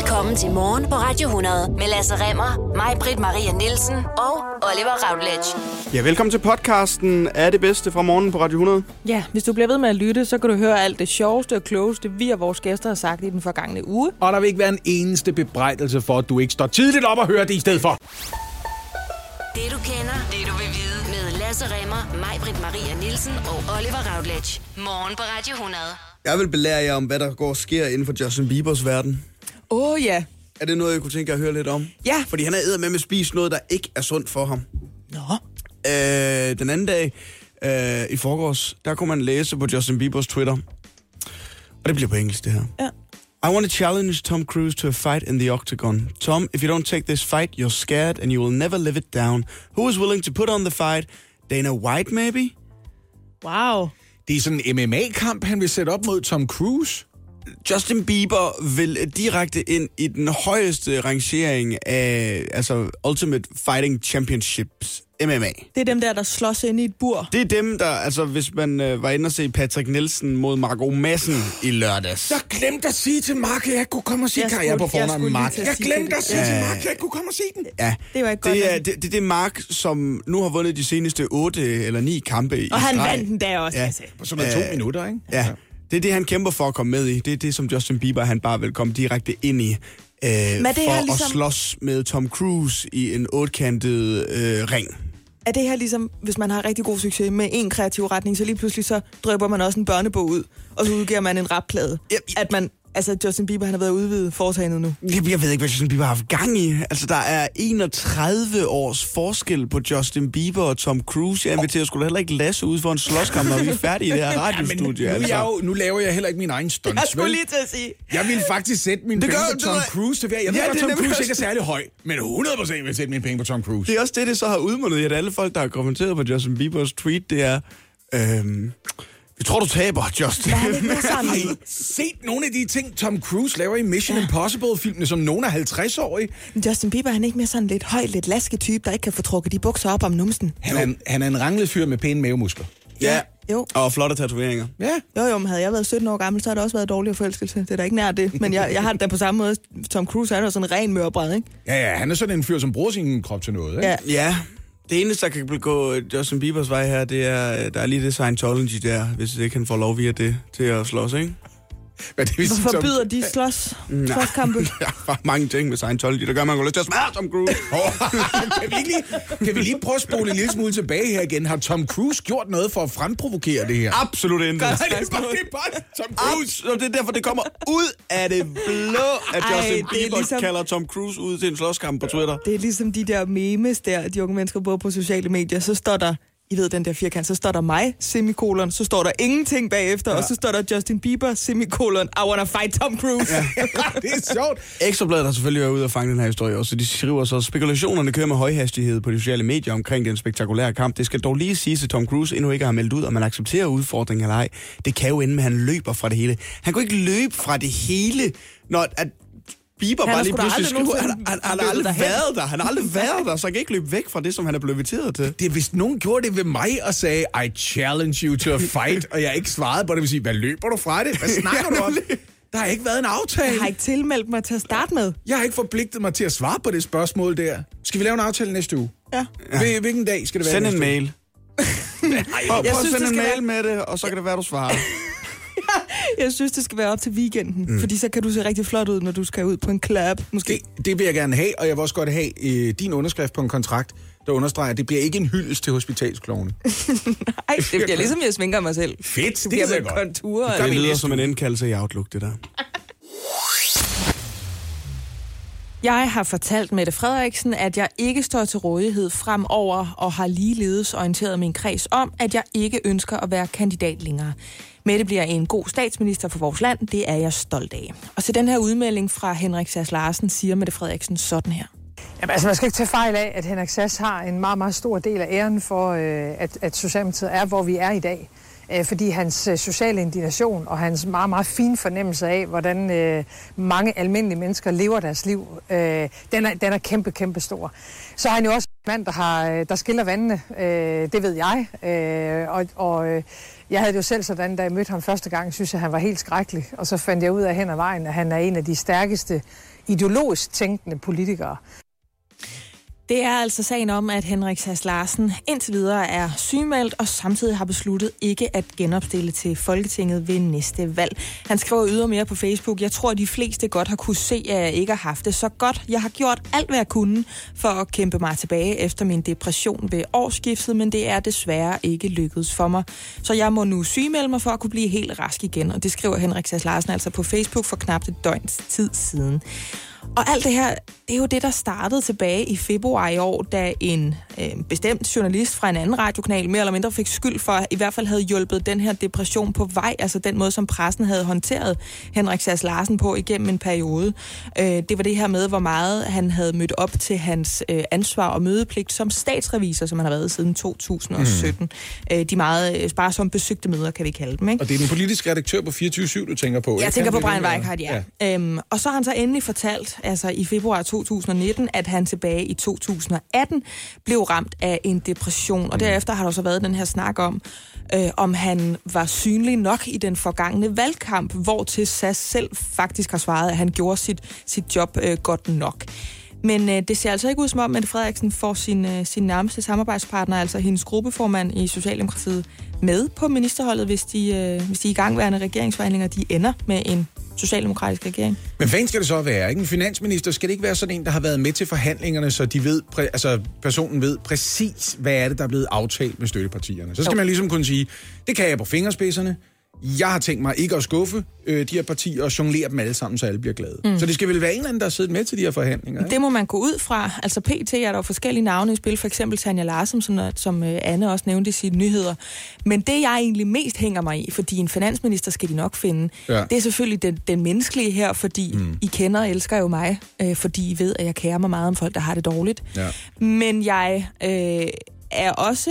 Velkommen til Morgen på Radio 100 med Lasse Remmer, mig, Britt Maria Nielsen og Oliver Routledge. Ja, velkommen til podcasten Er det bedste fra morgen på Radio 100. Ja, hvis du bliver ved med at lytte, så kan du høre alt det sjoveste og klogeste, vi og vores gæster har sagt i den forgangne uge. Og der vil ikke være en eneste bebrejdelse for, at du ikke står tidligt op og hører det i stedet for. Det du kender, det du vil vide med Lasse Remmer, mig, Britt Maria Nielsen og Oliver Routledge. Morgen på Radio 100. Jeg vil belære jer om, hvad der går og sker inden for Justin Biebers verden. Åh oh, ja. Er det noget, jeg kunne tænke at høre lidt om? Ja. Fordi han er med med at spise noget, der ikke er sundt for ham. Nå. Øh, den anden dag øh, i forgårs, der kunne man læse på Justin Biebers Twitter. Og det bliver på engelsk, det her. Ja. I want to challenge Tom Cruise to a fight in the octagon. Tom, if you don't take this fight, you're scared and you will never live it down. Who is willing to put on the fight? Dana White, maybe? Wow. Det er sådan en MMA-kamp, han vil sætte op mod Tom Cruise. Justin Bieber vil direkte ind i den højeste rangering af altså Ultimate Fighting Championships, MMA. Det er dem der, der slås ind i et bur. Det er dem, der, altså hvis man øh, var inde og se Patrick Nielsen mod Marco Madsen i lørdags. Jeg glemte at sige til Mark, at jeg ikke kunne komme og se Jeg karriere på jeg fornavn skulle lige Mark. Jeg glemte det. at sige Ja. til Mark, at jeg ikke kunne komme og se den. Ja, Det var ikke godt det af er, det, det, det er Mark, som nu har vundet de seneste otte eller ni kampe i Og han streg. vandt den der også. Ja. Altså. På sådan noget to Øh, minutter, ikke? Ja, det er det, han kæmper for at komme med i. Det er det, som Justin Bieber han bare vil komme direkte ind i. Øh, for det her at ligesom- slås med Tom Cruise i en otkantet øh, ring. Er det her ligesom, hvis man har rigtig god succes med en kreativ retning, så lige pludselig så drøber man også en børnebog ud, og så udgiver man en rapplade. Ja, At man, altså Justin Bieber, han har været udvidet foretagendet nu. Jeg, jeg ved ikke, hvad Justin Bieber har haft gang i. Altså, der er 31 års forskel på Justin Bieber og Tom Cruise. Jeg inviterer sgu da heller ikke Lasse ud for en slåskamp, når vi er færdige i det her nu, radiostudie. er altså. jeg jo, nu laver jeg heller ikke min egen stunts, Jeg skulle vel? lige til at sige. Jeg vil faktisk sætte Det penge på Tom Cruise. Jeg. Ved Ja, godt, Tom Cruise ikke er særlig høj, men 100% vil jeg sætte mine penge på Tom Cruise. Det er også det, det så har udmundet i, at alle folk, der har kommenteret på Justin Biebers tweet, det er... Øhm, vi tror, du taber, Justin. Er han? Har I set nogle af de ting, Tom Cruise laver i Mission Impossible-filmene, som nogen er 50-årige? Justin Bieber, han er ikke mere sådan lidt høj, lidt lasketype, der ikke kan få trukket de bukser op om numsen. Han er, en, han er en ranglet fyr med pæne mavemuskler. ja. Jo. Og flotte tatoveringer. Ja. Jo, jo, men havde jeg været 17 år gammel, så har det også været dårlig forelskelse. Det er da ikke nær det. Men jeg, jeg har det da på samme måde. Tom Cruise er da sådan en ren mørbræd, ikke? Ja, ja, han er sådan en fyr, som bruger sin krop til noget, ikke? Ja. Ja, det eneste, der kan gå øh, Justin Biebers vej her, det er, øh, der er lige det Scientology der, hvis det kan få lov via det til at slås, ikke? Hvad det vil sige, Hvorfor Tom- byder de slås? Slåskampe? Der er mange ting med Scientology, der gør, man går lyst til at smadre Tom Cruise. kan, vi ikke lige, kan vi lige prøve at spole en lille smule tilbage her igen? Har Tom Cruise gjort noget for at fremprovokere det her? Absolut intet. Nej, det er bare, det er bare Tom Cruise. Absolut, det er derfor, det kommer ud af det blå, at Ej, Justin er Bieber ligesom- kalder Tom Cruise ud til en slåskamp på Twitter. Det er ligesom de der memes der, de unge mennesker bruger på sociale medier. Så står der, I ved den der firkant, så står der mig, semikolon, så står der ingenting bagefter, ja. og så står der Justin Bieber, semikolon, I wanna fight Tom Cruise. Ja. det er sjovt. Ekstrabladet har selvfølgelig været ude og fange den her historie også, så de skriver så, spekulationerne kører med højhastighed på de sociale medier omkring den spektakulære kamp. Det skal dog lige sige, at Tom Cruise endnu ikke har meldt ud, om man accepterer udfordringen eller ej. Det kan jo ende med, at han løber fra det hele. Han kunne ikke løbe fra det hele, når at Bieber Han har bare lige pludselig aldrig skriver, han, nogensinde han, han, har aldrig derhen. været der. Han har aldrig været der, så han kan ikke løbe væk fra det, som han er blevet inviteret til. Det er, hvis nogen gjorde det ved mig og sagde, I challenge you to a fight, og jeg ikke svarede på det, vil sige, hvad løber du fra det? Hvad snakker du om? Der har ikke været en aftale. Jeg har ikke tilmeldt mig til at starte med. Jeg har ikke forpligtet mig til at svare på det spørgsmål der. Skal vi lave en aftale næste uge? Ja. Hvil- Hvilken dag skal det være Send en mail. Prøv, Jeg prøv at synes, sende det en mail med det, og så kan det være, du svarer. Jeg synes, det skal være op til weekenden, mm. fordi så kan du se rigtig flot ud, når du skal ud på en club. Måske. Det, det vil jeg gerne have, og jeg vil også godt have øh, din underskrift på en kontrakt, der understreger, at det bliver ikke en hyldest til hospitalsklovene. Ej, det bliver ligesom, jeg svinker mig selv. Fedt, Det det bliver med godt. konturer. Det vi lyder næste som en indkaldelse i Outlook, det der. Jeg har fortalt Mette Frederiksen, at jeg ikke står til rådighed fremover, og har ligeledes orienteret min kreds om, at jeg ikke ønsker at være kandidat længere. Mette bliver en god statsminister for vores land, det er jeg stolt af. Og til den her udmelding fra Henrik Sass Larsen siger Mette Frederiksen sådan her. Jamen, altså, man skal ikke tage fejl af, at Henrik Sass har en meget, meget stor del af æren for, øh, at, at Socialdemokratiet er, hvor vi er i dag. Øh, fordi hans øh, sociale indignation og hans meget, meget fine fornemmelse af, hvordan øh, mange almindelige mennesker lever deres liv, øh, den, er, den er kæmpe, kæmpe stor. Så er han jo også en mand, der, har, øh, der skiller vandene. Øh, det ved jeg. Øh, og og øh, jeg havde det jo selv sådan, da jeg mødte ham første gang, synes jeg, han var helt skrækkelig. Og så fandt jeg ud af hen ad vejen, at han er en af de stærkeste ideologisk tænkende politikere. Det er altså sagen om, at Henrik Sass Larsen indtil videre er sygemeldt og samtidig har besluttet ikke at genopstille til Folketinget ved næste valg. Han skriver ydermere på Facebook, jeg tror, at de fleste godt har kunne se, at jeg ikke har haft det så godt. Jeg har gjort alt, hvad jeg kunne for at kæmpe mig tilbage efter min depression ved årsskiftet, men det er desværre ikke lykkedes for mig. Så jeg må nu sygemelde mig for at kunne blive helt rask igen, og det skriver Henrik Sass Larsen altså på Facebook for knap et døgns tid siden. Og alt det her, det er jo det, der startede tilbage i februar i år, da en øh, bestemt journalist fra en anden radiokanal mere eller mindre fik skyld for, i hvert fald havde hjulpet den her depression på vej, altså den måde, som pressen havde håndteret Henrik Sass Larsen på igennem en periode. Øh, det var det her med, hvor meget han havde mødt op til hans øh, ansvar og mødepligt som statsrevisor, som han har været siden 2017. Mm. Øh, de meget øh, sparsomt besøgte møder, kan vi kalde dem. Ikke? Og det er den politiske redaktør på 24-7, du tænker på, Jeg ikke? tænker på Brian Weikhardt, ja. ja. Øhm, og så har han så endelig fortalt, altså i februar 2019, at han tilbage i 2018 blev ramt af en depression. Og derefter har der så været den her snak om, øh, om han var synlig nok i den forgangne valgkamp, hvor til SAS selv faktisk har svaret, at han gjorde sit, sit job øh, godt nok. Men øh, det ser altså ikke ud som om, at Frederiksen får sin, øh, sin nærmeste samarbejdspartner, altså hendes gruppeformand i Socialdemokratiet, med på ministerholdet, hvis de, øh, hvis de igangværende regeringsforhandlinger de ender med en socialdemokratisk regering. Men hvad skal det så være? Ikke? En finansminister skal det ikke være sådan en, der har været med til forhandlingerne, så de ved, præ- altså personen ved præcis, hvad er det, der er blevet aftalt med støttepartierne. Så skal Jo. man ligesom kunne sige, det kan jeg på fingerspidserne. Jeg har tænkt mig ikke at skuffe øh, de her partier og jonglere dem alle sammen, så alle bliver glade. Mm. Så det skal vel være en eller anden, der har siddet med til de her forhandlinger. Ikke? Det må man gå ud fra. Altså PT er der jo forskellige navne i spil, for eksempel Tanja Larsen, som, som øh, Anne også nævnte i sine nyheder. Men det, jeg egentlig mest hænger mig i, fordi en finansminister skal de nok finde, Ja. ja. det er selvfølgelig den, den menneskelige her, fordi mm. I kender og elsker jo mig, øh, fordi I ved, at jeg kærer mig meget om folk, der har det dårligt. Ja. Men jeg øh, er også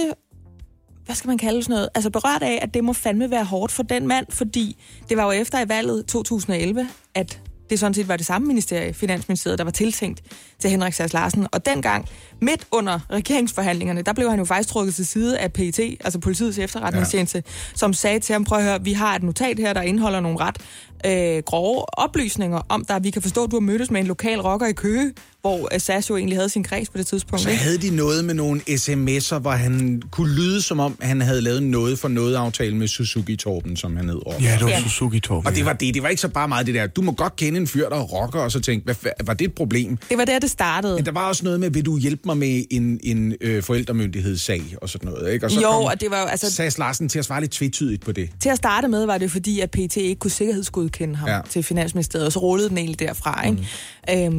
hvad skal man kalde sådan noget, altså berørt af, at det må fandme være hårdt for den mand, fordi det var jo efter i valget 2011, at det sådan set var det samme ministerie, Finansministeriet, der var tiltænkt til Henrik Sass Larsen. Og dengang, midt under regeringsforhandlingerne, der blev han jo faktisk trukket til side af PET, altså politiets efterretningstjeneste, ja. som sagde til ham, prøv at høre, vi har et notat her, der indeholder nogle ret øh, grove oplysninger om dig. Vi kan forstå, at du har mødtes med en lokal rocker i Køge, hvor øh, Sass jo egentlig havde sin kreds på det tidspunkt. Så ikke? havde de noget med nogle sms'er, hvor han kunne lyde som om, han havde lavet noget for noget aftale med Suzuki Torben, som han hed. Ja, det var Ja. Suzuki Torben. Og det var det. Det var ikke så bare meget det der. Du må godt kende en fyr, der er rocker, og så tænke, hvad, var det et problem? Det var der, det startede. Men der var også noget med, vil du hjælpe mig med en, en øh, forældremyndighedssag og sådan noget, ikke? Og så Jo, kom og det var jo, altså- Sass Larsen til at svare lidt tvetydigt på det. Til at starte med var det fordi, at PT ikke kunne sikkerhedsgodkende ham Ja. til Finansministeriet, og så rullede den egentlig derfra. Ikke? Mm. Øhm,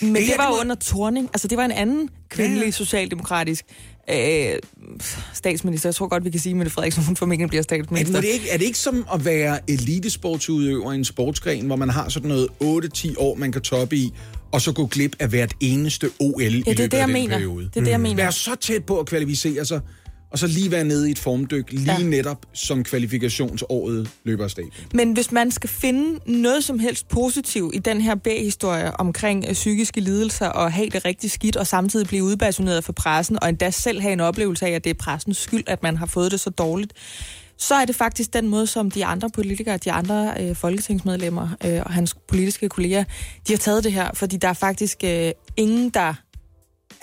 men det, det var må- under Torning. Altså, det var en anden kvindelig Ja, ja. socialdemokratisk øh, statsminister. Jeg tror godt, vi kan sige, at Mette Frederiksen hun formentlig bliver statsminister. må det ikke, er det ikke som at være elitesportsudøver i en sportsgren, hvor man har sådan noget 8-10 år, man kan toppe i, og så gå glip af hvert eneste OL i Ja, det er løbet det, af den mener. periode? Det er det, jeg mener. Være så tæt på at kvalificere sig, og så lige være nede i et formdyk, lige ja. Netop som kvalifikationsåret løber af stadion. Men hvis man skal finde noget som helst positivt i den her B-historie omkring øh, psykiske lidelser og have det rigtig skidt, og samtidig blive udbasuneret for pressen, og endda selv have en oplevelse af, at det er pressens skyld, at man har fået det så dårligt, så er det faktisk den måde, som de andre politikere, de andre øh, folketingsmedlemmer øh, og hans politiske kolleger, de har taget det her, fordi der er faktisk øh, ingen, der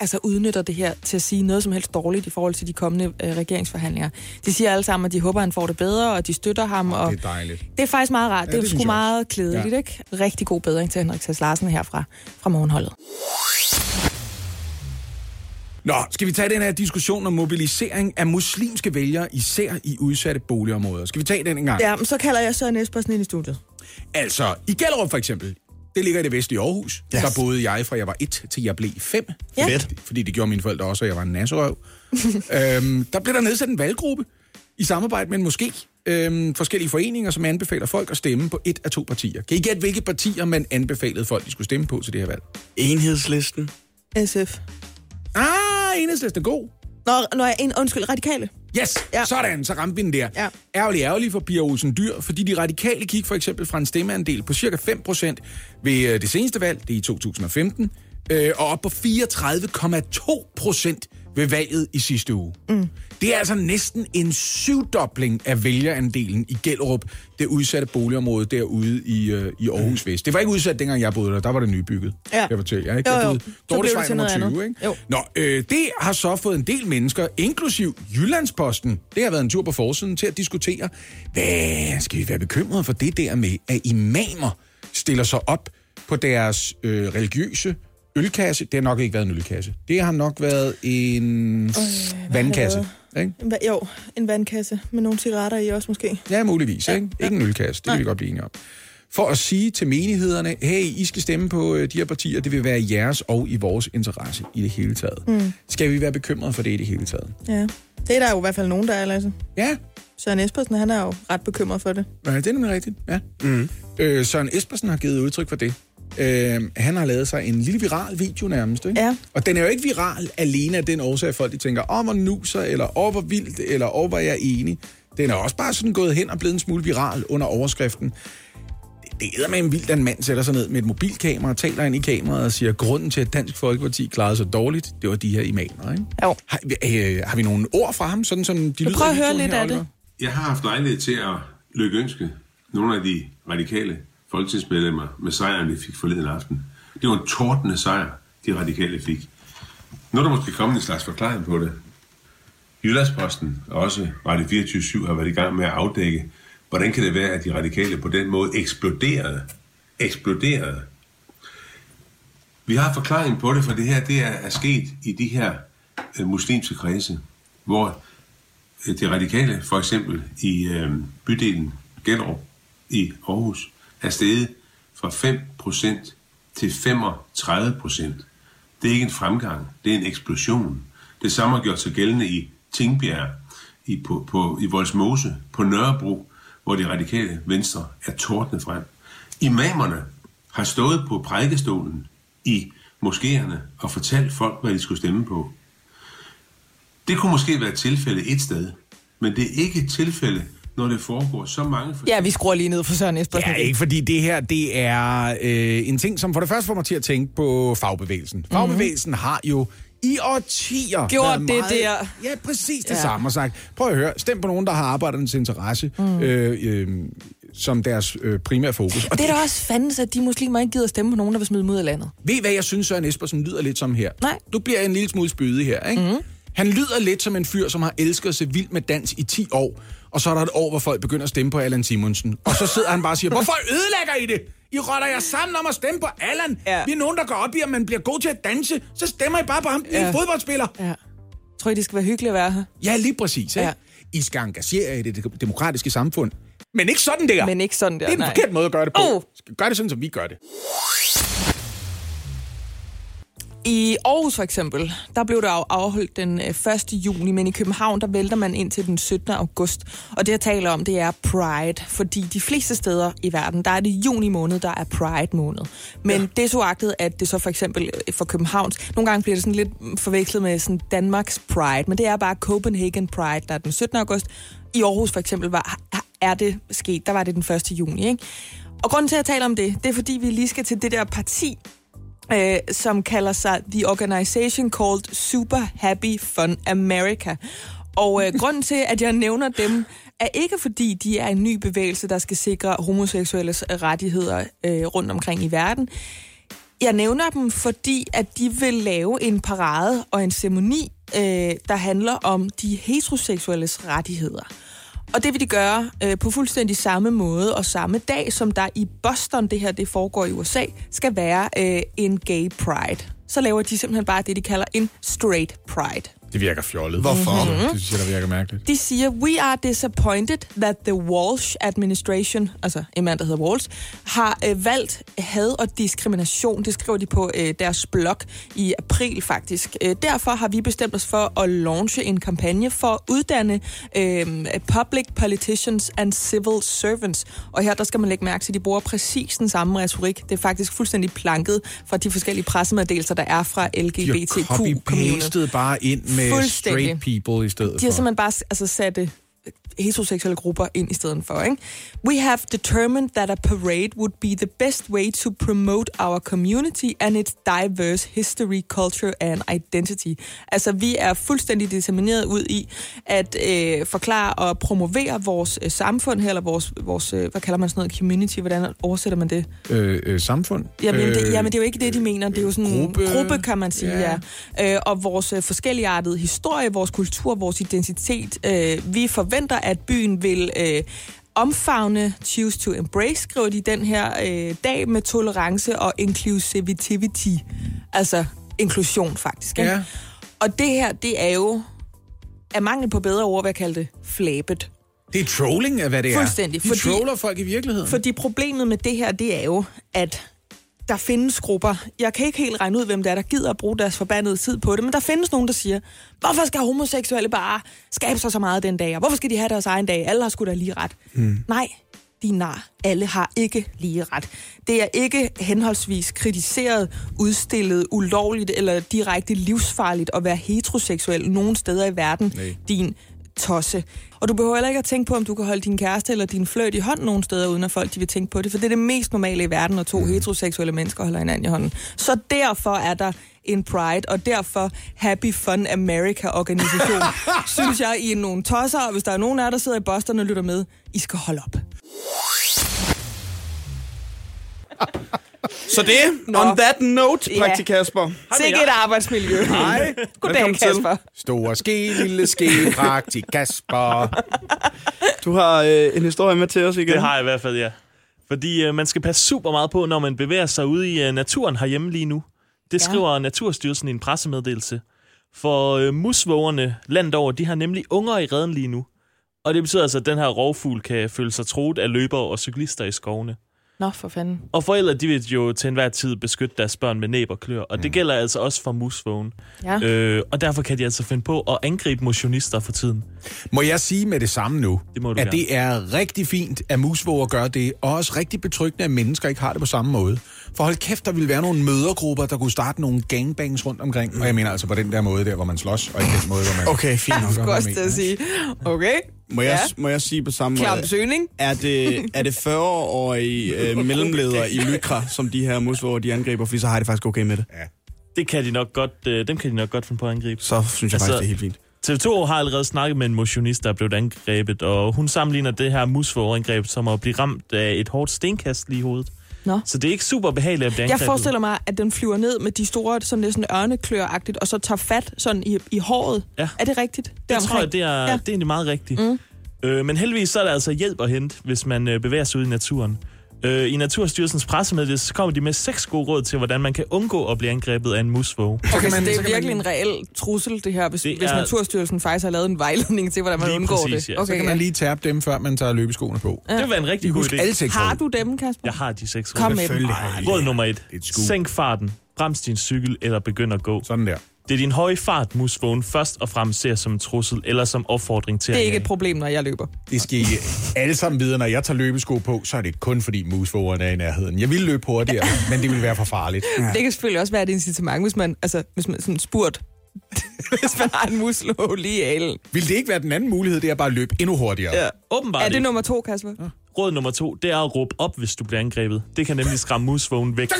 altså udnytter det her til at sige noget som helst dårligt i forhold til de kommende øh, regeringsforhandlinger. De siger alle sammen, at de håber, at han får det bedre, og de støtter ham. Og Det er dejligt. det er faktisk meget rart. Ja, det er det sgu meget klædeligt, Ja. ikke? Rigtig god bedring til Henrik Sass Larsen herfra fra morgenholdet. Nå, skal vi tage den her diskussion om mobilisering af muslimske vælgere, især i udsatte boligområder? Skal vi tage den en gang? Ja, men så kalder jeg Søren Espersen ind i studiet. Altså, i Gellerup for eksempel, det ligger i det vestlige Aarhus. Yes. Der boede jeg fra jeg var et til jeg blev fem. Ja. Fedt. Fordi det gjorde mine forældre også, og jeg var en nasserøv. øhm, der blev der nedsat en valggruppe i samarbejde med en moské. Øhm, forskellige foreninger, som anbefaler folk at stemme på et af to partier. Kan I gætte, hvilke partier man anbefalede folk, de skulle stemme på til det her valg? Enhedslisten. SF. Ah, enhedslisten er god. Nå, når jeg en, undskyld, radikale. Yes, ja. Sådan, så ramte vi den der. Ja. Ærgerlig, ærgerlig for Pia Olsen Dyr, fordi de radikale gik for eksempel fra en stemmeandel på cirka 5% ved øh, det seneste valg, det er i 2015, øh, og op på 34,2% ved valget i sidste uge. Mm. Det er altså næsten en syvdobling af vælgerandelen i Gellerup, det udsatte boligområde derude i, øh, i Aarhus Vest. Det var ikke udsat, dengang jeg boede der. Der var det nybygget. Ja. Jeg fortælle jer, ikke? Jo, Jeg jo. det Dortesvej nummer noget 20, andet. ikke? Jo. Nå, øh, det har så fået en del mennesker, inklusiv Jyllandsposten, det har været en tur på forsiden til at diskutere, hvad skal vi være bekymrede for det der med, at imamer stiller sig op på deres øh, religiøse ølkasse. Det har nok ikke været en ølkasse. Det har nok været en øh, vandkasse. Ikke? Jo, en vandkasse med nogle cigaretter i også måske. Ja, muligvis. Ja, ikke? ikke en ølkasse. Det kan vi godt blive enige om. For at sige til menighederne, hey, I skal stemme på øh, de her partier, det vil være i jeres og i vores interesse i det hele taget. Mm. Skal vi være bekymrede for det i det hele taget? Ja. Det er der jo i hvert fald nogen, der er, Lasse. Ja, Søren Espersen, han er jo ret bekymret for det. ja det er nemlig rigtigt. Ja. Mm. Øh, Søren Espersen har givet udtryk for det. Øh, han har lavet sig en lille viral video nærmest. Ikke? Ja. Og den er jo ikke viral alene af den årsag, at folk de tænker, åh, hvor nuser, eller åh, hvor vildt, eller åh, hvor jeg er enig. Den er også bare sådan gået hen og blevet en smule viral under overskriften. Det er med en vildt, at en mand sætter sig ned med et mobilkamera, taler ind i kameraet og siger, grunden til, at Dansk Folkeparti klarede sig dårligt, det var de her imamer. Ikke? Jo. Har, øh, har vi nogle ord fra ham, sådan som de lyder prøv at høre lidt her, af det. Jeg har haft lejlighed til at lykkeønske nogle af de radikale folketingsmedlemmer med sejren, de fik forleden aften. Det var en tordende sejr, de radikale fik. Nu er der måske kommet en slags forklaring på det. Jyllandsposten og også Radio 24 har været i gang med at afdække, hvordan kan det være, at de radikale på den måde eksploderede. Eksploderede. Vi har forklaring på det, for det her det er, er sket i de her øh, muslimske kredse, hvor øh, de radikale, for eksempel i øh, bydelen Gellerup i Aarhus, er steget fra 5% til 35%. Det er ikke en fremgang, det er en eksplosion. Det samme har gjort sig gældende i Tingbjerg, i, på, på, i Voldsmose, på Nørrebro, hvor de radikale venstre er tordne frem. Imamerne har stået på prædikestolen i moskéerne og fortalt folk, hvad de skulle stemme på. Det kunne måske være et tilfælde et sted, men det er ikke et tilfælde, når det foregår så mange Ja, vi skruer lige ned for Søren Espersen. Ja, ikke fordi det her, det er øh, en ting, som for det første får mig til at tænke på fagbevægelsen. Fagbevægelsen mm-hmm. har jo i årtier Mhm. Gjort det meget, der. Ja, præcis det Ja. ja. samme og sagt, prøv at høre, stem på nogen, der har arbejdernes interesse mm. øh, øh, som deres øh, primære fokus. Og Det er da også fandens, at de muslimer ikke gider stemme på nogen, der vil smide dem ud af landet. Ved I, hvad jeg synes, Søren Espersen lyder lidt som her? Nej. Du bliver en lille smule spydig her, ikke? Mm. Han lyder lidt som en fyr, som har elsket se vild med dans i 10 år, og så er der et år, hvor folk begynder at stemme på Allan Simonsen. Og så sidder han bare og siger, hvorfor ødelægger I det? I rotter jer sammen om at stemme på Allan. Ja. Vi er nogen, der går op i, at man bliver god til at danse. Så stemmer I bare på ham. Ja. en fodboldspiller. Ja. Tror I, det skal være hyggeligt at være her? Ja, lige præcis. Ikke? Ja. I skal engagere jer i det demokratiske samfund. Men ikke sådan der. Men ikke sådan der, Det er en nej. forkert måde at gøre det på. Oh. Gør det sådan, som vi gør det. I Aarhus for eksempel, der blev der jo afholdt den øh, 1. juni, men i København, der vælter man ind til den 17. august. Og det, jeg taler om, det er Pride, fordi de fleste steder i verden, der er det juni måned, der er Pride måned. Men ja. det er så agtet, at det så for eksempel øh, for Københavns, nogle gange bliver det sådan lidt forvekslet med sådan Danmarks Pride, men det er bare Copenhagen Pride, der er den 17. august. I Aarhus for eksempel var, er det sket, der var det den 1. juni, ikke? Og grunden til, at jeg taler om det, det er fordi, vi lige skal til det der parti, øh, som kalder sig The Organization Called Super Happy Fun America. Og øh, grunden til, at jeg nævner dem, er ikke fordi, de er en ny bevægelse, der skal sikre homoseksuelles rettigheder øh, rundt omkring i verden. Jeg nævner dem, fordi at de vil lave en parade og en ceremoni, øh, der handler om de heteroseksuelles rettigheder. Og det vil de gøre øh, på fuldstændig samme måde og samme dag, som der i Boston, det her det foregår i USA, skal være øh, en gay pride. Så laver de simpelthen bare det, de kalder en straight pride. Det virker fjollet. Hvorfor? Mm-hmm. Det synes jeg, der virker mærkeligt. De siger, we are disappointed that the Walsh administration, altså en mand, der hedder Walsh, har øh, valgt had og diskrimination. Det skriver de på øh, deres blog i april faktisk. Øh, derfor har vi bestemt os for at launche en kampagne for at uddanne øh, public politicians and civil servants. Og her der skal man lægge mærke til, at de bruger præcis den samme retorik. Det er faktisk fuldstændig planket fra de forskellige pressemeddelelser, der er fra De har LGBTQ-community. bare ind med Fuldstændig. straight people i stedet De har for. simpelthen bare altså, sat det heteroseksuelle grupper ind i stedet for. Ikke? We have determined that a parade would be the best way to promote our community and its diverse history, culture and identity. Altså, vi er fuldstændig determineret ud i at øh, forklare og promovere vores øh, samfund her, eller vores, vores øh, hvad kalder man sådan noget, community, hvordan oversætter man det? Øh, øh, samfund. Jamen, det, Øh, jamen, det er jo ikke det, de mener. Det er jo sådan en gruppe. gruppe, kan man sige. Ja. ja. Øh, og vores øh, forskelligartede historie, vores kultur, vores identitet. Øh, vi forventer, at byen vil øh, omfavne Choose to Embrace, skriver de den her øh, dag med tolerance og inclusivity. Altså inklusion, faktisk. Ikke? Ja. Og det her, det er jo af mangel på bedre ord, hvad jeg kalde det, flabet. Det er trolling af, hvad det er. Fuldstændig, De fordi- troller folk i virkeligheden. Fordi problemet med det her, det er jo, at der findes grupper. Jeg kan ikke helt regne ud, hvem det er, der gider at bruge deres forbandede tid på det, men der findes nogen, der siger, hvorfor skal homoseksuelle bare skabe sig så meget den dag, og hvorfor skal de have deres egen dag? Alle har sgu da lige ret. Mm. Nej, de nar. Alle har ikke lige ret. Det er ikke henholdsvis kritiseret, udstillet, ulovligt eller direkte livsfarligt at være heteroseksuel nogen steder i verden, Nej. din tosse. Og du behøver heller ikke at tænke på, om du kan holde din kæreste eller din fløjt i hånden nogen steder, uden at folk de vil tænke på det, for det er det mest normale i verden, når to mm. heteroseksuelle mennesker holder hinanden i hånden. Så derfor er der en Pride, og derfor Happy Fun America-organisation, synes jeg, I er nogle tosser, og hvis der er nogen af jer, der sidder i Boston og lytter med, I skal holde op. Så det, Nå. on that note, Ja. praktik Kasper. Sikke et arbejdsmiljø. Hej. Goddag, Velkommen til. Kasper. Store ske, lille ske, praktik Kasper. Du har øh, en historie med til os igen. Det har jeg i hvert fald, ja. Fordi øh, man skal passe super meget på, når man bevæger sig ude i øh, naturen herhjemme lige nu. Det Ja. skriver Naturstyrelsen i en pressemeddelelse. For øh, musvågerne landet over, de har nemlig unger i redden lige nu. Og det betyder altså, at den her rovfugl kan føle sig troet af løbere og cyklister i skovene. Nå, for fanden. Og forældre, de vil jo til enhver tid beskytte deres børn med næb og klør. Og det gælder altså også for musvågen. Ja. Øh, og derfor kan de altså finde på at angribe motionister for tiden. Må jeg sige med det samme nu, Det må du at gerne. det er rigtig fint, at musvåger gør det, og også rigtig betryggende, at mennesker ikke har det på samme måde. For hold kæft, der ville være nogle mødergrupper, der kunne starte nogle gangbangs rundt omkring. Og jeg mener altså på den der måde der, hvor man slås, og ikke den måde, hvor man... Okay, fint nok. Jeg skulle også til at sige, okay, Må jeg, Ja. må jeg sige på samme måde? søgning. Er det, er det 40-årige øh, mellemledere i Lykra, som de her musvåger, de angriber? Fordi så har de faktisk okay med det. Det kan de nok godt, øh, dem kan de nok godt finde på at angribe. Så synes jeg Altså, faktisk, det er helt fint. TV2 har allerede snakket med en motionist, der er blevet angrebet, og hun sammenligner det her musvågerangreb som at blive ramt af et hårdt stenkast lige i hovedet. Nå. Så det er ikke super behageligt at blive Jeg angrebet. forestiller mig, at den flyver ned med de store, sådan lidt sådan ørneklør-agtigt, og så tager fat sådan i, i håret. Ja. Er det rigtigt? Det Deromkring? tror jeg, det er, ja. det er egentlig meget rigtigt. Mm. Øh, men heldigvis så er der altså hjælp at hente, hvis man øh, bevæger sig ud i naturen. Øh, I Naturstyrelsens pressemeddelelse så kommer de med seks gode råd til, hvordan man kan undgå at blive angrebet af en musvåge. Okay, kan så det er virkelig en reel trussel, det her, hvis, Det hvis er- Naturstyrelsen faktisk har lavet en vejledning til, hvordan man Lige undgår præcis, det. ja. Okay, Så kan man lige tabe dem, før man tager løbeskoene på. Det vil være en rigtig god idé. alle seks Har du dem, Kasper? Jeg har de seks Kom råd. med dem. Råd det. nummer et. Det et. Sænk farten. Brems din cykel eller begynd at gå. Sådan der. Det er din høje fart, musvågen først og fremmest ser som en trussel eller som opfordring til Det er at ikke et problem, når jeg løber. Det skal I alle sammen vide, når jeg tager løbesko på, så er det kun fordi musvågerne er i nærheden. Jeg ville løbe hurtigere, men det ville være for farligt. Det kan selvfølgelig også være et incitament, hvis man, altså, hvis man sådan spurgt, hvis man har en muslå lige i alen. Vil det ikke være den anden mulighed, det er bare at løbe endnu hurtigere? Ja. Åbenbart Er det ikke. nummer to, Kasper? Råd nummer to, det er at råbe op, hvis du bliver angrebet. Det kan nemlig skræmme musvågen væk.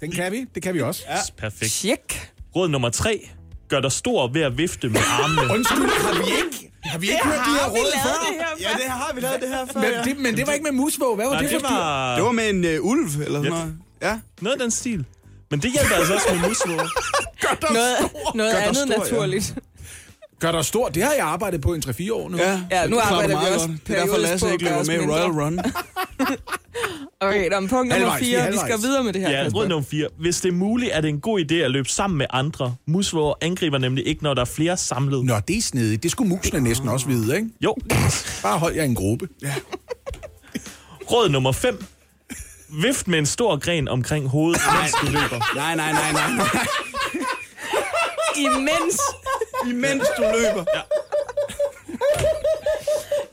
Den kan vi. Det kan vi også. Ja. Perfekt. Tjek. Råd nummer tre, gør dig stor ved at vifte med armene. Undskyld, har vi ikke, har vi ikke hørt de her råd før? Ja, det har vi lavet det her før. Men det, men det var ikke med musvåg. Hvad var Nej, det for det dyr? var Det var med en øh, ulv, eller sådan Ja. noget. Ja. noget af den stil. Men det hjælper altså også med musvåger. Noget, noget Gør dig andet stor, ja. naturligt. Gør dig stor. Det har jeg arbejdet på i 3-4 år nu. Ja, Ja, nu det arbejder vi også. Det er derfor, Lasse på ikke løber med i Royal. Run. Okay, der er punkt nummer Halvvejs, vi fire. Vi skal videre med det her, Ja, Kasper. råd nummer 4. Hvis det er muligt, er det en god idé at løbe sammen med andre. Musvåger angriber nemlig ikke, når der er flere samlet. Nå, det er snedigt. Det skulle musene næsten også vide, ikke? Jo. Bare hold jer i en gruppe. Ja. Råd nummer 5. Vift med en stor gren omkring hovedet, mens du løber. Nej, nej, nej, nej. nej. Imens Imens du løber.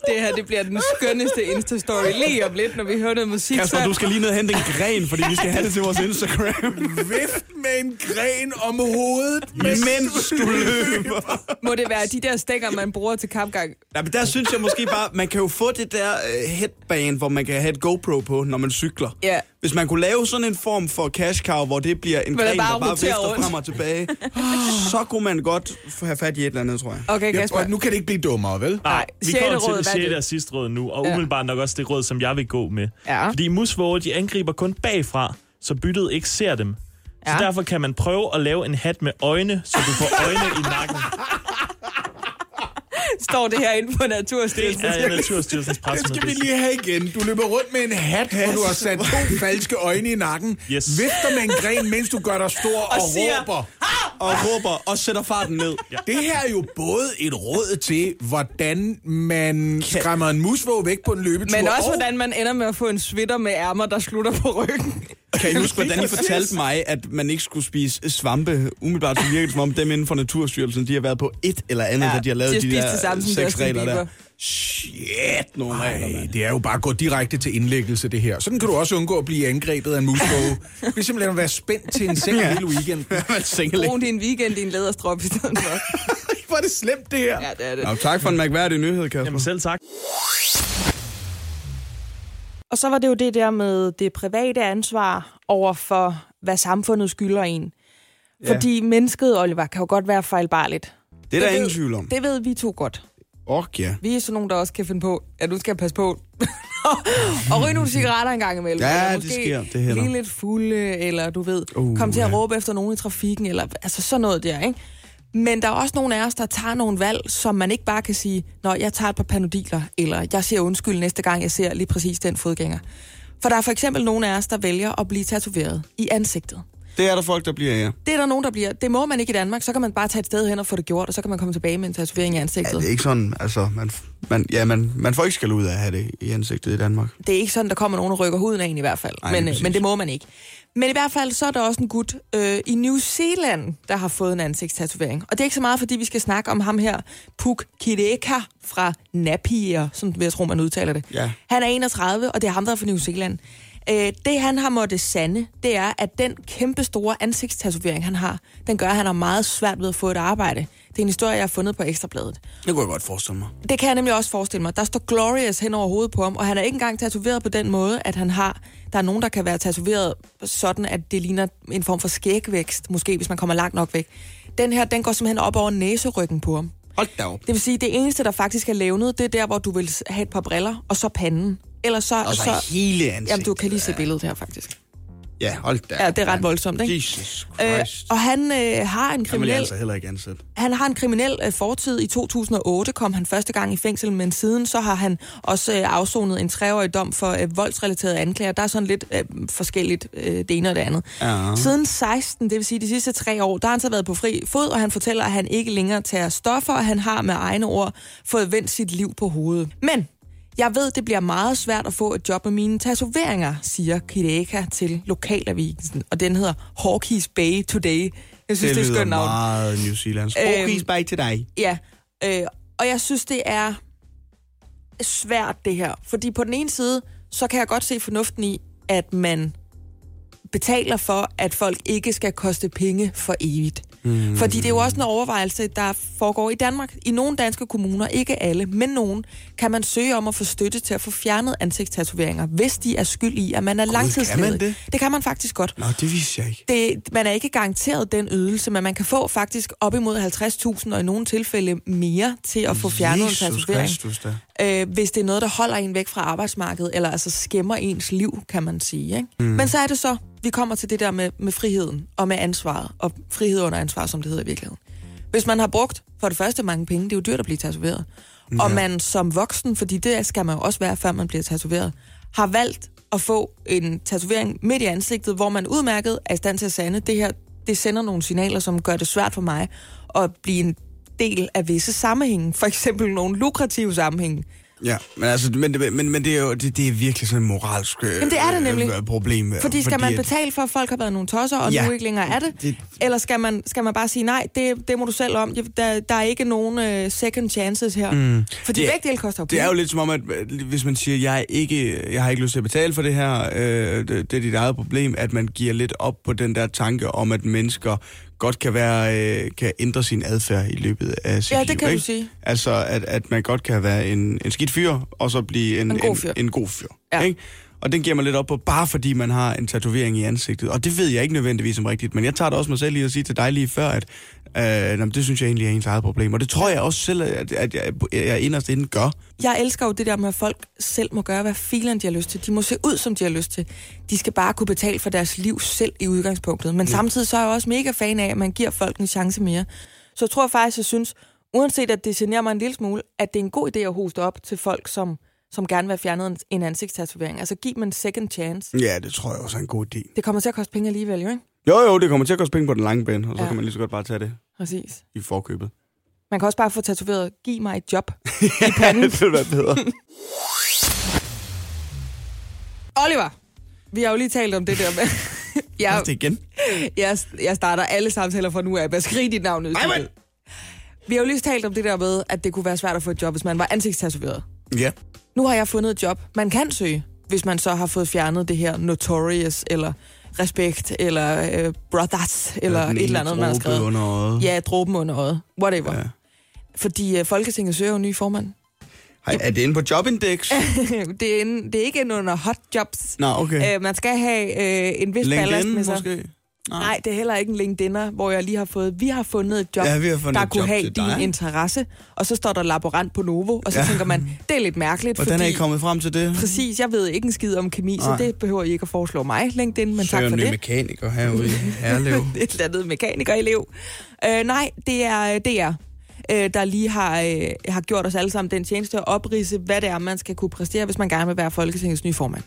Det her det bliver den skønneste Insta-story lige om lidt, når vi hører noget musik. Kasper, så- du skal lige ned og hente en gren, fordi vi skal have det til vores Instagram. Vift med en gren om hovedet, Mens du løber. Må det være de der stikker, man bruger til kampgang? Ja, men der synes jeg måske bare, man kan jo få det der uh, headband, hvor man kan have et GoPro på, når man cykler. Ja. Hvis man kunne lave sådan en form for cash cow, hvor det bliver en Hvor det gren, bare der bare vifter frem og tilbage, så kunne man godt få- have fat i et eller andet, tror jeg. Okay, Ja, Kasper. og nu kan det ikke blive dummere, vel? Nej, vi kommer til det sjette det? og sidste råd nu, og Ja. umiddelbart nok også det råd, som jeg vil gå med. Ja. Fordi musvåger, de angriber kun bagfra, så byttet ikke ser dem. Så Ja. derfor kan man prøve at lave en hat med øjne, så du får øjne i nakken. Står det her inde på Det Naturstyrelsen? er Naturstyrelsens Det skal vi pressemeddelelse. lige have igen. Du løber rundt med en hat, hvor du har sat to falske øjne i nakken. Yes. Vifter med en gren, mens du gør dig stor og, og siger, råber. Og råber og sætter farten ned. Ja. Det her er jo både et råd til, hvordan man skræmmer en musvåg væk på en løbetur. Men også, og hvordan man ender med at få en sweater med ærmer, der slutter på ryggen. Kan I huske, hvordan I fortalte mig, at man ikke skulle spise svampe? Umiddelbart så virker det som om dem inden for Naturstyrelsen, de har været på et eller andet, Ja, da de har lavet de de, der det samme seks regler der. Shit, nogle regler, det er jo bare at gå direkte til indlæggelse, det her. Sådan kan du også undgå at blive angrebet af en musvåge. Det er simpelthen at være spændt til en seng hele weekenden. Brug din weekend i en læderstrop i stedet for. Hvor er det slemt, det her. Ja, det er det. Nå, tak for en mærkværdig nyhed, Kasper. Jamen selv tak. Og så var det jo det der med det private ansvar over for, hvad samfundet skylder en. Ja. Fordi mennesket, Oliver, kan jo godt være fejlbarligt. Det er der ved- ingen tvivl om. Det ved vi to godt. Ok, ja. Vi er sådan nogen, der også kan finde på, at du skal passe på. og ryge nogle cigaretter en gang imellem. Ja, eller det sker. Det hænder. blive lidt fulde, eller du ved, Uh, komme til at ja. råbe efter nogen i trafikken, eller altså sådan noget der, ikke? Men der er også nogle af os, der tager nogle valg, som man ikke bare kan sige, når jeg tager et par panodiler, eller jeg siger undskyld næste gang, jeg ser lige præcis den fodgænger. For der er for eksempel nogle af os, der vælger at blive tatoveret i ansigtet. Det er der folk, der bliver, ja. Det er der nogen, der bliver. Det må man ikke i Danmark. Så kan man bare tage et sted hen og få det gjort, og så kan man komme tilbage med en tatovering i ja ansigtet. det er ikke sådan, altså, man, man, ja, man, man får ikke skal ud af at have det i ansigtet i Danmark. Det er ikke sådan, der kommer nogen og rykker huden af en i hvert fald. Nej, men, øh, men det må man ikke. Men i hvert fald, så er der også en gut øh, i New Zealand, der har fået en ansigtstatovering. Og det er ikke så meget, fordi vi skal snakke om ham her, Puk Kireka fra Napier, som jeg tror, man udtaler det. Ja. Han er 31, og det er ham, der er fra New Zealand. Øh, det, han har måttet sande, det er, at den kæmpe store ansigtstatovering, han har, den gør, at han har meget svært ved at få et arbejde. Det er en historie, jeg har fundet på Ekstrabladet. Det kunne jeg godt forestille mig. Det kan jeg nemlig også forestille mig. Der står Glorious hen over hovedet på ham, og han er ikke engang tatoveret på den måde, at han har... Der er nogen, der kan være tatoveret sådan, at det ligner en form for skægvækst, måske hvis man kommer langt nok væk. Den her, den går simpelthen op over næseryggen på ham. Hold da op. Det vil sige, det eneste, der faktisk er levnet, det er der, hvor du vil have et par briller, og så panden. Ellers så... Og så hele ansigtet. Jamen, du kan lige se billedet her, faktisk. Ja, hold da. Ja, det er ret voldsomt, ikke? Jesus Øh, Christ. og han øh, har en kriminel... altså heller ikke ansætte. Han har en kriminel øh, fortid. I 2008 kom han første gang i fængsel, men siden så har han også øh, afsonet en treårig dom for øh, voldsrelaterede anklager. Der er sådan lidt øh, forskelligt øh, det ene og det andet. Ja. Siden 16, det vil sige de sidste tre år, der har han så været på fri fod, og han fortæller, at han ikke længere tager stoffer, og han har med egne ord fået vendt sit liv på hovedet. Men jeg ved, det bliver meget svært at få et job med mine tatoveringer, siger Kireka til Lokalavisen, og den hedder Hawkeys Bay Today. Jeg synes, det, det er skønt navn. meget New Zealand. Øhm, Øhm, til dig. Ja, øh, og jeg synes, det er svært, det her. Fordi på den ene side, så kan jeg godt se fornuften i, at man betaler for, at folk ikke skal koste penge for evigt. Mm. Fordi det er jo også en overvejelse, der foregår i Danmark. I nogle danske kommuner, ikke alle, men nogen, kan man søge om at få støtte til at få fjernet ansigtstatoveringer, hvis de er skyld i, at man er langtidsledig. kan det? Det kan man faktisk godt. Nå, det vidste jeg ikke. Det, man er ikke garanteret den ydelse, men man kan få faktisk op imod 50.000, og i nogle tilfælde mere, til at få fjernet en Jesus tatovering. Kristus da. Øh, hvis det er noget, der holder en væk fra arbejdsmarkedet, eller altså skæmmer ens liv, kan man sige. Ikke? Mm. Men så er det så, vi kommer til det der med, med friheden, og med ansvaret, og frihed under ansvar, som det hedder i virkeligheden. Hvis man har brugt for det første mange penge, det er jo dyrt at blive tatoveret, ja. og man som voksen, fordi det skal man jo også være, før man bliver tatoveret, har valgt at få en tatovering midt i ansigtet, hvor man udmærket er i stand til at sande, det her, det sender nogle signaler, som gør det svært for mig at blive en del af visse sammenhænge, for eksempel nogle lukrative sammenhænge, Ja, men, altså, men, det- men, men det er jo det, det er virkelig sådan et moralsk øh, Jamen, det er det nemlig. øh, problem. øh, Fordi skal man at- betale for, at folk har været nogle tosser, og Ja. nu ikke længere er det? Det- Eller skal man, skal man bare sige, nej, det, det må du selv om. Der, der er ikke nogen uh, second chances her. Mm. Fordi Det- begge dele koster jo Det er jo penge. lidt som om, at øh, hvis man siger, jeg, er ikke, jeg har ikke lyst til at betale for det her, øh, det, det er dit eget problem, at man giver lidt op på den der tanke om, at mennesker godt kan være øh, kan ændre sin adfærd i løbet af sit Ja, liv. det kan du ikke? sige. Altså, at, at man godt kan være en, en skidt fyr, og så blive en, En god fyr. En, en god fyr. Ja. Ikke? Og den giver man lidt op på, bare fordi man har en tatovering i ansigtet. Og det ved jeg ikke nødvendigvis som rigtigt, men jeg tager det også mig selv i at sige til dig lige før, at øh, jamen, det synes jeg egentlig er ens eget problem. Og det tror jeg også selv, at, at jeg, jeg inderst inden gør. Jeg elsker jo det der med, at folk selv må gøre, hvad filen de har lyst til. De må se ud, som de har lyst til. De skal bare kunne betale for deres liv selv i udgangspunktet. Men samtidig så er jeg også mega fan af, at man giver folk en chance mere. Så jeg tror faktisk, jeg synes, uanset at det generer mig en lille smule, at det er en god idé at hoste op til folk, som, som gerne vil have fjernet en, ansigtstatovering. Altså giv dem en second chance. Ja, det tror jeg også er en god idé. Det kommer til at koste penge alligevel, jo ikke? Jo, jo, det kommer til at koste penge på den lange bane, og så Ja. kan man lige så godt bare tage det Præcis. i forkøbet. Man kan også bare få tatoveret, giv mig et job i panden. det vil være bedre. Oliver, vi har jo lige talt om det der med... jeg, det igen. jeg, jeg starter alle samtaler fra nu af med at skrige dit navn ud. i studiet. Vi har jo lige talt om det der med, at det kunne være svært at få et job, hvis man var ansigtstatoveret. Ja. Nu har jeg fundet et job, man kan søge, hvis man så har fået fjernet det her Notorious, eller Respekt, eller øh, Brothers, eller Den et eller andet, man har skrevet. Under øjet. Ja, dråben under øjet. Whatever. Ja. Fordi øh, Folketinget søger jo en ny formand. Hej, er det inde på Jobindex? det, er en, det er ikke inde under hot jobs. Nå, okay. Øh, man skal have øh, en vis ballast LinkedIn med sig. måske? Nej, det er heller ikke en LinkedIn'er, hvor jeg lige har fået, vi har fundet et job, Ja, vi har fundet der et kunne job have din dig. interesse, og så står der laborant på Novo, og så ja. Tænker man, det er lidt mærkeligt, Hvordan fordi... er I kommet frem til det? Præcis, jeg ved ikke en skid om kemi, så Nej. det behøver I ikke at foreslå mig, LinkedIn, men tak Søger for en ny det. mekaniker herude i Herlev. Et eller andet mekanikerelev. Øh, nej, det er DR, øh, der lige har, øh, har gjort os alle sammen den tjeneste at oprise, hvad det er, man skal kunne præstere, hvis man gerne vil være Folketingets nye formand.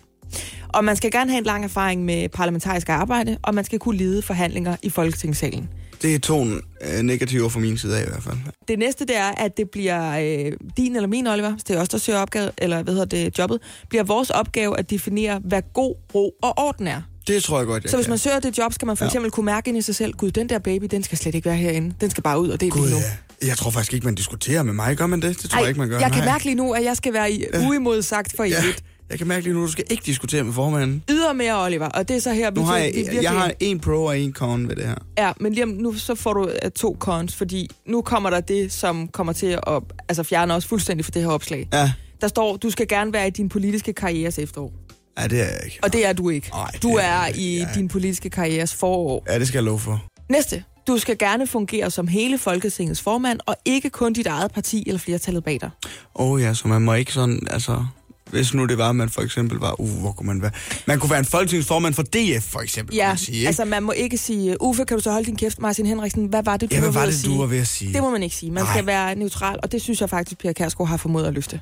Og man skal gerne have en lang erfaring med parlamentarisk arbejde, og man skal kunne lede forhandlinger i Folketingssalen. Det er tonen øh, negativer fra min side af i hvert fald. Det næste, det er, at det bliver øh, din eller min, Oliver, det er også der søger opgave, eller hvad hedder det, jobbet, bliver vores opgave at definere, hvad god ro og orden er. Det tror jeg godt, jeg Så hvis man søger det job, skal man for Ja. eksempel kunne mærke ind i sig selv, gud, den der baby, den skal slet ikke være herinde. Den skal bare ud, og det er Gud, lige nu. ja. Jeg tror faktisk ikke, man diskuterer med mig. Gør man det? Det tror Ej, jeg ikke, man gør. jeg kan mærke lige nu, at jeg skal være i uimodsagt for Ja, evigt. Jeg kan mærke lige nu, at du skal ikke diskutere med formanden. Ydermere, Oliver, og det er så her, vi Nu har jeg, virkelig- jeg har en pro og en con ved det her. Ja, men lige om, nu så får du uh, to cons, fordi nu kommer der det, som kommer til at altså, fjerne os fuldstændig fra det her opslag. Ja, Der står, du skal gerne være i din politiske karrieres efterår. ja det er jeg ikke. Og det er du ikke. Ej, du er er jeg ikke. i Ja. din politiske karrieres forår. Ja, det skal jeg love for. Næste. Du skal gerne fungere som hele Folketingets formand, og ikke kun dit eget parti eller flertallet bag dig. Åh oh, ja, så man må ikke sådan, altså... Hvis nu det var, at man for eksempel var... Uh, hvor kunne man være? Man kunne være en folketingsformand for DF, for eksempel, Ja, man sige, ikke? altså man må ikke sige, Uffe, kan du så holde din kæft, Martin Henriksen, hvad var det, du ja, hvad var var det, du var ved at sige? Det må man ikke sige. Man Nej. skal være neutral, og det synes jeg faktisk, Pia Kærsgaard har formået at løfte.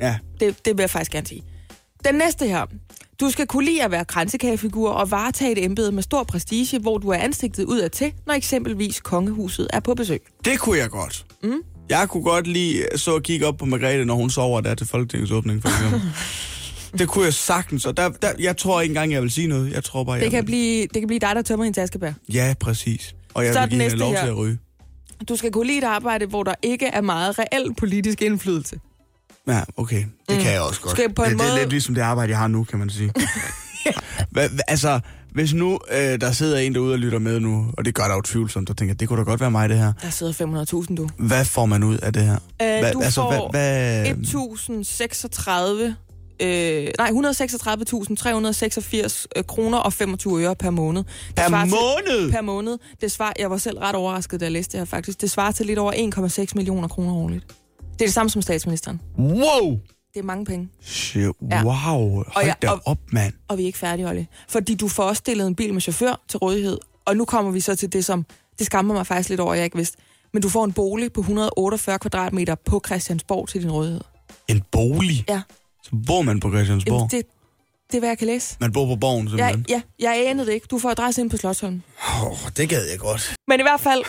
Ja, Det, det vil jeg faktisk gerne sige. Den næste her. Du skal kunne lide at være kransekagefigur og varetage et embede med stor prestige, hvor du er ansigtet ud af til, når eksempelvis kongehuset er på besøg. det kunne jeg godt. Mm. Jeg kunne godt lige så at kigge op på Margrethe, når hun sover der til Folketingets åbning, for eksempel. det kunne jeg sagtens, og der, der, jeg tror ikke engang, jeg vil sige noget. Jeg tror bare, jeg Det kan, vil. blive, det kan blive dig, der tømmer en taskebær. Ja, præcis. Og jeg Så er vil give hende næste lov her. til at ryge. Du skal kunne lide et arbejde, hvor der ikke er meget reel politisk indflydelse. Ja, okay. Det mm. kan jeg også godt. Skal på en det, det er måde- lidt ligesom det arbejde, jeg har nu, kan man sige. hva, hva, altså, hvis nu øh, der sidder en derude og lytter med nu, og det gør der jo tvivlsomt, og tænker, det kunne da godt være mig, det her. Der sidder 500.000, du. Hvad får man ud af det her? Øh, Hva, du altså, får hvad, hvad, 1036... Øh, nej, 136.386 øh, kroner og 25 øre per måned. Det Per måned? Til, per måned. Det svarer, jeg var selv ret overrasket, da jeg læste det her faktisk. Det svarer til lidt over 1,6 millioner kroner årligt. Det er det samme som statsministeren. Wow! Det er mange penge. Shit, Ja. wow. Hold jeg- da og- op, mand. Og vi er ikke færdige, Olli. Fordi du får også stillet en bil med chauffør til rådighed. Og nu kommer vi så til det, som... Det skammer mig faktisk lidt over, jeg ikke vidste. Men du får en bolig på 148 kvadratmeter på Christiansborg til din rådighed. En bolig? Ja. Så bor man på Christiansborg? Jamen, det, det er, hvad jeg kan læse. Man bor på borgen, Ja, simpelthen? ja, jeg anede det ikke. Du får adresse ind på Slottholm. Åh, oh, det gad jeg godt. Men i hvert fald,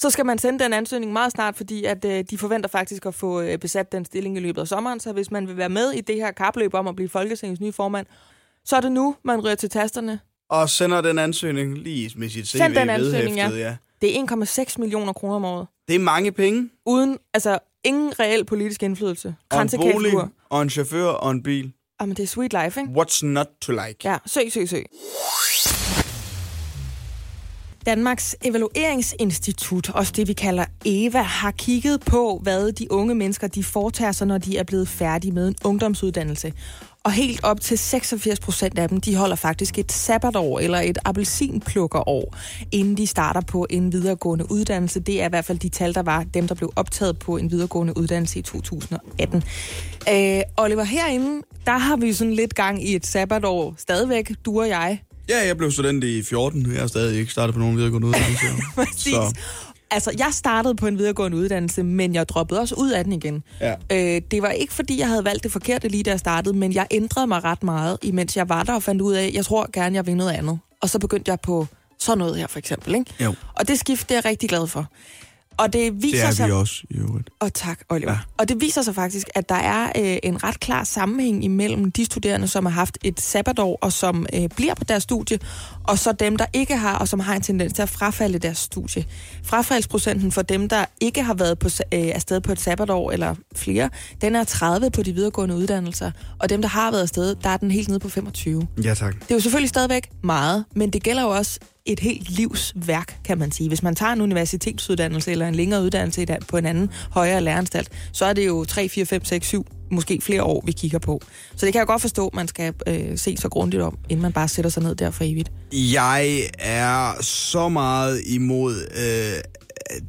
så skal man sende den ansøgning meget snart, fordi at øh, de forventer faktisk at få øh, besat den stilling i løbet af sommeren. Så hvis man vil være med i det her kapløb om at blive Folketingets nye formand, så er det nu, man rører til tasterne. Og sender den ansøgning lige med sit CV Send den ansøgning, ja. ja. Det er 1,6 millioner kroner om året. Det er mange penge. Uden, altså, ingen reel politisk indflydelse. Og en bolig, og en chauffør, og en bil. Jamen, det er sweet life, ikke? What's not to like? Ja, søg, søg, søg. Danmarks Evalueringsinstitut, også det vi kalder EVA, har kigget på, hvad de unge mennesker de foretager sig, når de er blevet færdige med en ungdomsuddannelse. Og helt op til 86 procent af dem, de holder faktisk et sabbatår eller et appelsinplukkerår, inden de starter på en videregående uddannelse. Det er i hvert fald de tal, der var dem, der blev optaget på en videregående uddannelse i 2018. Øh, Oliver, herinde, der har vi sådan lidt gang i et sabbatår stadigvæk, du og jeg. Ja, jeg blev student i 14. Jeg har stadig ikke startet på nogen videregående uddannelse. Præcis. Så. Altså, jeg startede på en videregående uddannelse, men jeg droppede også ud af den igen. Ja. Øh, det var ikke, fordi jeg havde valgt det forkerte lige da jeg startede, men jeg ændrede mig ret meget, imens jeg var der og fandt ud af, jeg tror gerne, jeg vil noget andet. Og så begyndte jeg på sådan noget her, for eksempel. Ikke? Jo. Og det skift, det er jeg rigtig glad for. Og det viser Det er sig... vi også, i øvrigt. Og tak, Oliver. Ja. Og det viser sig faktisk, at der er øh, en ret klar sammenhæng imellem de studerende, som har haft et sabbatår, og som øh, bliver på deres studie, og så dem, der ikke har, og som har en tendens til at frafalde deres studie. Frafaldsprocenten for dem, der ikke har været på, øh, afsted på et sabbatår eller flere, den er 30 på de videregående uddannelser, og dem, der har været afsted, der er den helt nede på 25. Ja, tak. Det er jo selvfølgelig stadigvæk meget, men det gælder jo også et helt livs værk, kan man sige. Hvis man tager en universitetsuddannelse eller en længere uddannelse i på en anden højere læreranstalt, så er det jo 3, 4, 5, 6, 7, måske flere år, vi kigger på. Så det kan jeg godt forstå, at man skal øh, se så grundigt om, inden man bare sætter sig ned der for evigt. Jeg er så meget imod øh,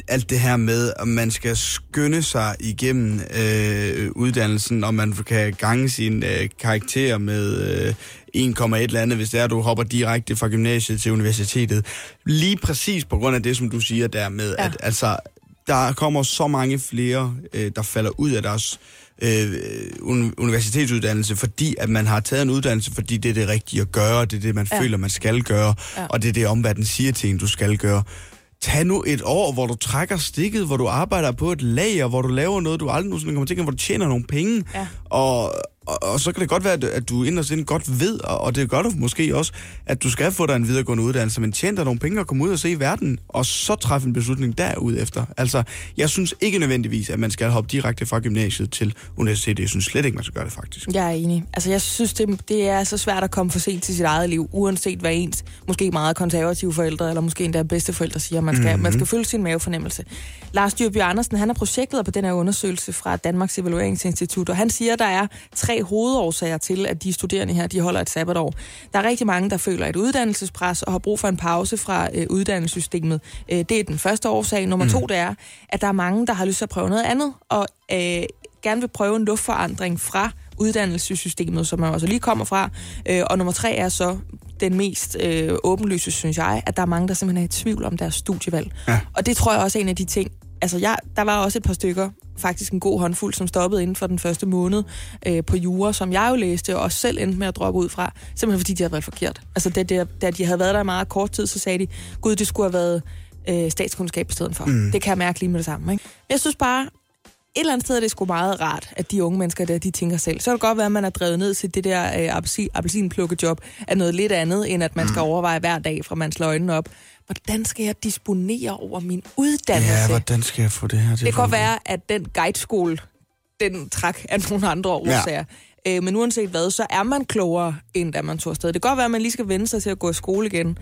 alt det her med, at man skal skynde sig igennem øh, uddannelsen, og man kan gange sin øh, karakter med øh, 1,1 eller andet, hvis det er, at du hopper direkte fra gymnasiet til universitetet. Lige præcis på grund af det, som du siger der med, Ja. at altså, der kommer så mange flere, øh, der falder ud af deres øh, un- universitetsuddannelse, fordi at man har taget en uddannelse, fordi det er det rigtige at gøre, det er det, man Ja. føler, man skal gøre, Ja. og det er det, omverdenen siger til en, du skal gøre. Tag nu et år, hvor du trækker stikket, hvor du arbejder på et lager, hvor du laver noget, du aldrig nogensinde kommer til, hvor du tjener nogle penge. Ja. Og, og, og så kan det godt være, at- at du inderst inde godt ved, og, og det gør du måske også, at du skal få dig en videregående uddannelse, men tjene dig nogle penge og komme ud og se verden, og så træffe en beslutning derudefter. Altså, jeg synes ikke nødvendigvis, at man skal hoppe direkte fra gymnasiet til universitetet. Jeg synes slet ikke, man skal gøre det faktisk. Jeg er enig. Altså, jeg synes, det, det er så svært at komme for sent til sit eget liv, uanset hvad ens måske meget konservative forældre, eller måske endda bedsteforældre siger, man skal, mm-hmm. man skal følge sin mavefornemmelse. Lars Dyrby Andersen, han er projektleder på den her undersøgelse fra Danmarks Evalueringsinstitut, og han siger, der er tre hovedårsager til, at de studerende her, de holder et sabbatår. Der er rigtig mange, der føler et uddannelsespres og har brug for en pause fra øh, uddannelsessystemet. Øh, det er den første årsag. Nummer mm. to, det er, at der er mange, der har lyst til at prøve noget andet, og øh, gerne vil prøve en luftforandring fra uddannelsessystemet, som man også lige kommer fra. Øh, og nummer tre er så den mest øh, åbenlyse, synes jeg, at der er mange, der simpelthen er i tvivl om deres studievalg. Ja. Og det tror jeg også er en af de ting. Altså, jeg, der var også et par stykker, faktisk en god håndfuld, som stoppede inden for den første måned øh, på jura, som jeg jo læste, og også selv endte med at droppe ud fra, simpelthen fordi de havde været forkert. Altså, da, da, da de havde været der i meget kort tid, så sagde de, gud, det skulle have været øh, statskundskab i stedet for. Mm. Det kan jeg mærke lige med det samme. Ikke? Jeg synes bare, et eller andet sted er det sgu meget rart, at de unge mennesker der, de tænker selv. Så kan det godt være, at man er drevet ned til det der øh, appelsin, appelsinplukkejob af noget lidt andet, end at man skal overveje hver dag, fra man slår øjnene op. Hvordan skal jeg disponere over min uddannelse? Ja, hvordan skal jeg få det her til det kan godt være, at den guideskole, den træk af nogle andre årsager. Ja. Øh, men uanset hvad, så er man klogere, end da man tog afsted. Det kan godt være, at man lige skal vende sig til at gå i skole igen.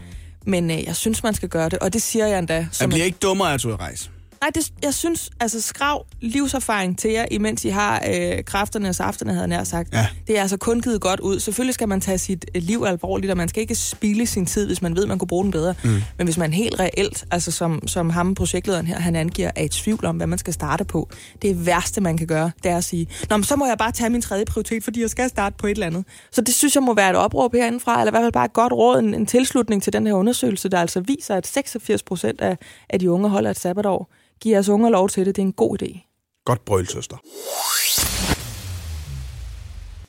Men øh, jeg synes, man skal gøre det, og det siger jeg endda. Jeg Som bliver ikke dummere af at at rejse. Nej, det, jeg synes, altså skrav livserfaring til jer, imens I har øh, kræfterne og safterne, havde jeg nær sagt. Ja. Det er altså kun givet godt ud. Selvfølgelig skal man tage sit øh, liv alvorligt, og man skal ikke spille sin tid, hvis man ved, man kunne bruge den bedre. Mm. Men hvis man helt reelt, altså som, som ham projektlederen her, han angiver, er i tvivl om, hvad man skal starte på. Det værste, man kan gøre, det er at sige, Nå, men så må jeg bare tage min tredje prioritet, fordi jeg skal starte på et eller andet. Så det synes jeg må være et opråb herindefra, eller i hvert fald bare et godt råd, en, en tilslutning til den her undersøgelse, der altså viser, at 86 procent af, af de unge holder et sabbatår. Giv jeres unger lov til det. Det er en god idé. Godt brøl, søster.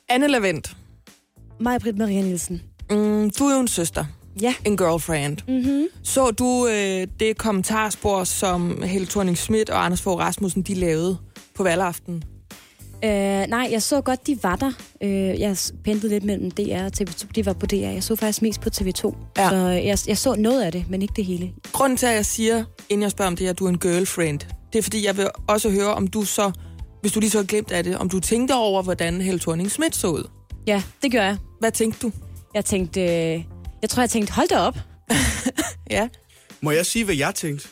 Anne Lavendt, Mig, Britt Maria Nielsen. mm, du er jo en søster. Ja. en girlfriend. Mm-hmm. Så du øh, det kommentarspor, som Helle thorning Schmidt og Anders Fogh Rasmussen de lavede på valgaften? Øh, nej, jeg så godt, de var der. Øh, jeg pendlede lidt mellem DR og TV2. De var på DR. Jeg så faktisk mest på TV2. Ja. Så jeg, jeg så noget af det, men ikke det hele. Grunden til, at jeg siger, inden jeg spørger om det, at du er en girlfriend, det er fordi, jeg vil også høre, om du så, hvis du lige så har glemt af det, om du tænkte over, hvordan Helle thorning Schmidt så ud. Ja, det gør jeg. Hvad tænkte du? Jeg tænkte... Øh, jeg tror, jeg tænkte, hold da op. Ja. Må jeg sige, hvad jeg tænkte?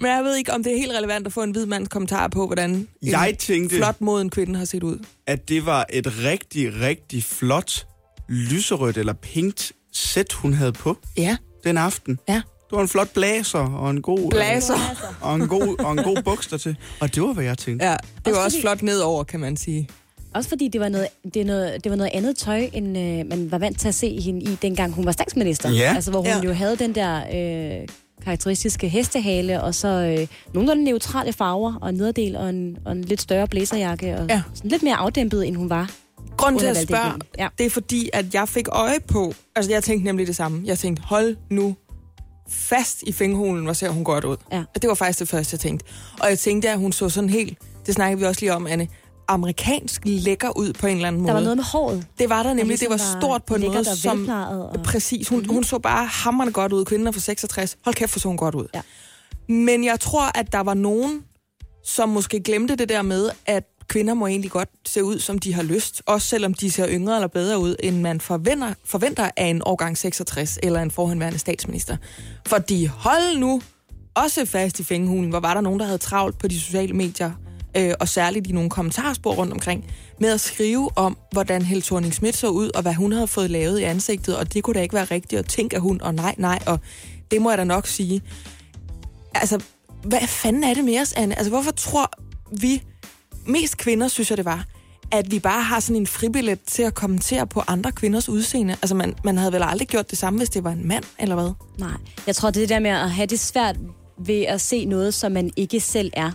Men jeg ved ikke, om det er helt relevant at få en hvid mands kommentar på, hvordan en Jeg tænkte, flot moden kvinde har set ud. at det var et rigtig, rigtig flot lyserødt eller pinkt sæt, hun havde på Ja. den aften. Ja. Det var en flot blazer og en god, Blazer. og en god, og en god bukster til. Og det var, hvad jeg tænkte. Ja, det var Også også fordi- flot nedover, kan man sige. Også fordi det var noget, det er noget, det var noget andet tøj, end øh, man var vant til at se hende i, dengang hun var statsminister. Ja. Altså, hvor hun Ja. jo havde den der øh, karakteristiske hestehale, og så øh, nogenlunde neutrale farver, og en nederdel, og en, og en lidt større blæserjakke, og Ja. sådan lidt mere afdæmpet, end hun var. Grunden til at spørge. Ja. det er fordi, at jeg fik øje på... Altså, jeg tænkte nemlig det samme. Jeg tænkte, hold nu fast i fingerhulen, hvor ser hun godt ud. Ja. Og det var faktisk det første, jeg tænkte. Og jeg tænkte, at hun så sådan helt... Det snakkede vi også lige om, Anne. Amerikansk lækker ud på en eller anden måde. Der var noget med håret. Det var der nemlig. ligesom det var stort på en måde, som... og- Præcis. Hun, hun så bare hammerende godt ud. Kvinden for 66. Hold kæft, for så hun godt ud. Ja. Men jeg tror, at der var nogen, som måske glemte det der med, at kvinder må egentlig godt se ud, som de har lyst. Også selvom de ser yngre eller bedre ud, end man forventer, forventer af en årgang 66 eller en forhenværende statsminister. Fordi hold nu også fast i fængehulen, hvor var der nogen, der havde travlt på de sociale medier, øh, og særligt i nogle kommentarspor rundt omkring, med at skrive om, hvordan Helle thorning Schmidt så ud, og hvad hun havde fået lavet i ansigtet, og det kunne da ikke være rigtigt, og at hun, og nej, nej, og det må jeg da nok sige. Altså, hvad fanden er det med os, Anne? Altså, hvorfor tror vi, mest kvinder, synes jeg det var, at vi bare har sådan en fribillet til at kommentere på andre kvinders udseende? Altså, man, man havde vel aldrig gjort det samme, hvis det var en mand, eller hvad? Nej, jeg tror, det er det der med at have det svært ved at se noget, som man ikke selv er.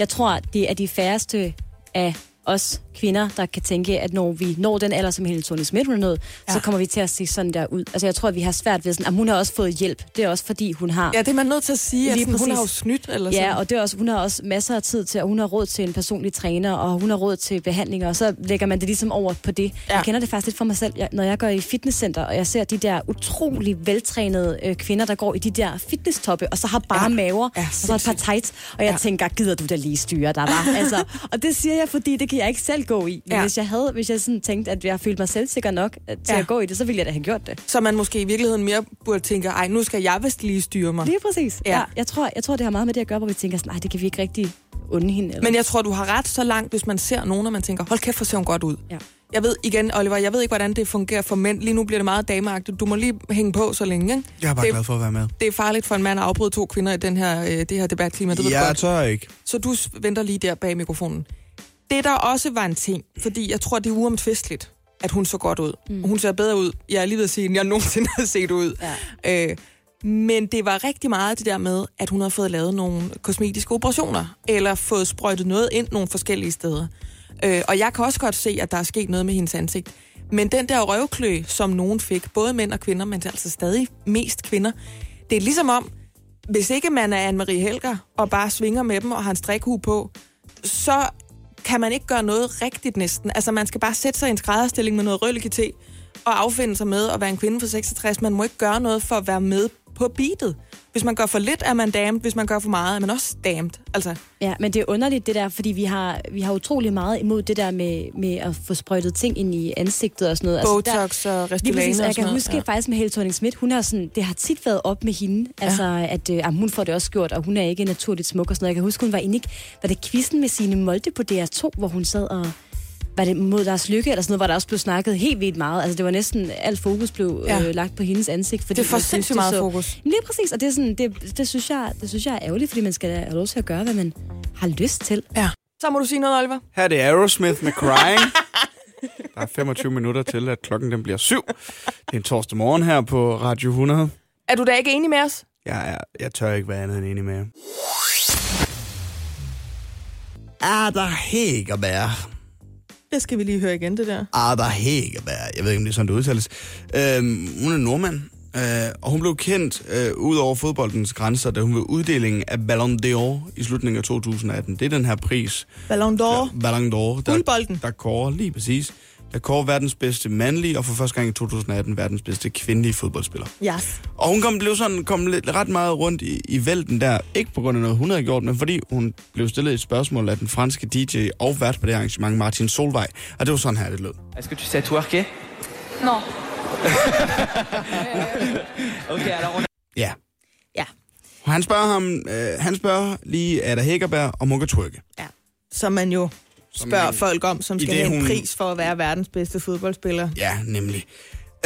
Jeg tror, det er de færreste af os kvinder, der kan tænke, at når vi når den alder, som Helle Thorning Schmidt nået, ja. så kommer vi til at se sådan der ud. Altså, jeg tror, at vi har svært ved sådan, at hun har også fået hjælp. Det er også fordi, hun har... Ja, det er man nødt til at sige, at sådan, hun har jo snydt, eller sådan. Ja, og det er også, hun har også masser af tid til, og hun har råd til en personlig træner, og hun har råd til behandlinger, og så lægger man det ligesom over på det. Ja. Jeg kender det faktisk lidt for mig selv, jeg, når jeg går i fitnesscenter, og jeg ser de der utrolig veltrænede øh, kvinder, der går i de der fitnesstoppe, og så har bare Ja. maver, Ja, og så et par tights, og jeg Ja. tænker, gider du da lige styre dig, var? altså, og det siger jeg, fordi det kan jeg ikke selv gå i. Men Ja. hvis jeg havde, hvis jeg sådan tænkte, at jeg følte mig selvsikker nok øh, til Ja. at gå i det, så ville jeg da have gjort det. Så man måske i virkeligheden mere burde tænke, ej, nu skal jeg vist lige styre mig. Lige præcis. Ja. Ja. Jeg, tror, jeg tror, det har meget med det at gøre, hvor vi tænker sådan, nej, det kan vi ikke rigtig unde hende. Eller? Men jeg tror, du har ret så langt, hvis man ser nogen, og man tænker, hold kæft, hvor ser hun godt ud. Ja. Jeg ved igen, Oliver, jeg ved ikke, hvordan det fungerer for mænd. Lige nu bliver det meget dameagtigt. Du må lige hænge på så længe, ikke? Jeg er bare det, glad for at være med. det er farligt for en mand at afbryde to kvinder i den her, øh, det her debatklima. Det ved du Jeg godt. tør ikke. Så du venter lige der bag mikrofonen. Det der også var en ting, fordi jeg tror, det er uomtvisteligt, at hun så godt ud. Mm. Hun ser bedre ud, jeg er lige ved at sige, end jeg nogensinde har set ud. Ja. Øh, men det var rigtig meget det der med, at hun har fået lavet nogle kosmetiske operationer, eller fået sprøjtet noget ind nogle forskellige steder. Øh, og jeg kan også godt se, at der er sket noget med hendes ansigt. Men den der røvklø, som nogen fik, både mænd og kvinder, men altså stadig mest kvinder, det er ligesom om, hvis ikke man er Anne-Marie Helger, og bare svinger med dem og har en strikhue på, så kan man ikke gøre noget rigtigt næsten. Altså, man skal bare sætte sig i en skrædderstilling med noget røllekité og affinde sig med at være en kvinde for 66. Man må ikke gøre noget for at være med på beatet. Hvis man gør for lidt, er man damned. Hvis man gør for meget, er man også damned. Altså, Ja, men det er underligt det der, fordi vi har, vi har utrolig meget imod det der med, med at få sprøjtet ting ind i ansigtet og sådan noget. Botox og Lige Restylane præcis, og og jeg sådan kan noget, huske ja. faktisk med Helle thorning Schmidt, hun har sådan, det har tit været op med hende, ja. altså at øh, hun får det også gjort, og hun er ikke naturligt smuk og sådan noget. Jeg kan huske, hun var inde var det quizzen med sine Molde på DR2, hvor hun sad og var det mod Lars Lykke eller sådan noget, hvor der også blev snakket helt vildt meget. Altså det var næsten, alt fokus blev Ja. øh, lagt på hendes ansigt. Fordi Det får sindssygt meget så- fokus. Lige præcis, og det, er sådan, det, det, synes jeg, det synes jeg er ærgerligt, fordi man skal have lov til at gøre, hvad man har lyst til. Ja. Så må du sige noget, Oliver. Her er det Aerosmith med Crying. Der er 25 minutter til, at klokken den bliver syv. Det er en torsdag morgen her på Radio 100. Er du da ikke enig med os? Jeg, er, jeg tør ikke være andet end enig med jer. Er der hækkerbær? Det skal vi lige høre igen, det der. Ada Hækkeberg. Jeg ved ikke, om det er sådan, det udtales. Øhm, hun er nordmand. Øh, og hun blev kendt øh, ud over fodboldens grænser, da hun ved uddelingen af Ballon d'Or i slutningen af 2018. Det er den her pris, Ballon d'Or. Ballon d'Or, der, Guldbolden. der kårer lige præcis, der kårer verdens bedste mandlige, og for første gang i 2018 verdens bedste kvindelige fodboldspiller. Yes. Og hun kom, blev sådan, kom lidt, ret meget rundt i, i vælten der, ikke på grund af noget, hun havde gjort, men fordi hun blev stillet et spørgsmål af den franske DJ og vært på det arrangement, Martin Solvej. Og det var sådan her, det lød. Est-ce que tu sais twerker Non. Ok, alors on Ja. Ja. Han spørger ham, øh, han spørger lige Ada Hækkerberg, om hun kan trykke. ja. Som man jo spørger man- folk om, som skal det, have en hun- pris for at være verdens bedste fodboldspiller. Ja, nemlig.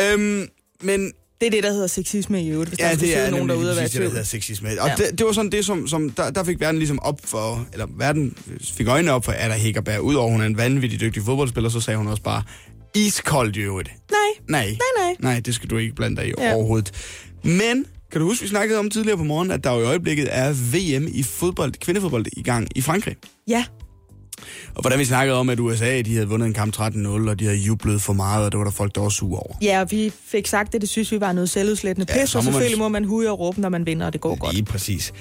Øhm, men Det er det, der hedder sexisme i øvrigt, hvis ja, der det er nogen derude og være det, der hedder sexisme. Og Ja. det, det, var sådan det, som, som der, der fik verden ligesom op for, eller verden fik øjnene op for Ada Hækkerberg. Udover hun er en vanvittig dygtig fodboldspiller, så sagde hun også bare, iskoldt i øvrigt. Nej, Nej. nej, nej. Nej, det skal du ikke blande dig i ja. overhovedet. Men, kan du huske, vi snakkede om tidligere på morgen, at der jo i øjeblikket er VM i fodbold, kvindefodbold i gang i Frankrig. Ja, Og hvordan vi snakkede om, at USA de havde vundet en kamp 13-0, og de havde jublet for meget, og det var der folk, der var sure over. ja, og vi fik sagt det, det synes vi var noget selvudslættende Ja, pis, så og må man- selvfølgelig må man huge og råbe, når man vinder, og det går godt. Lige præcis.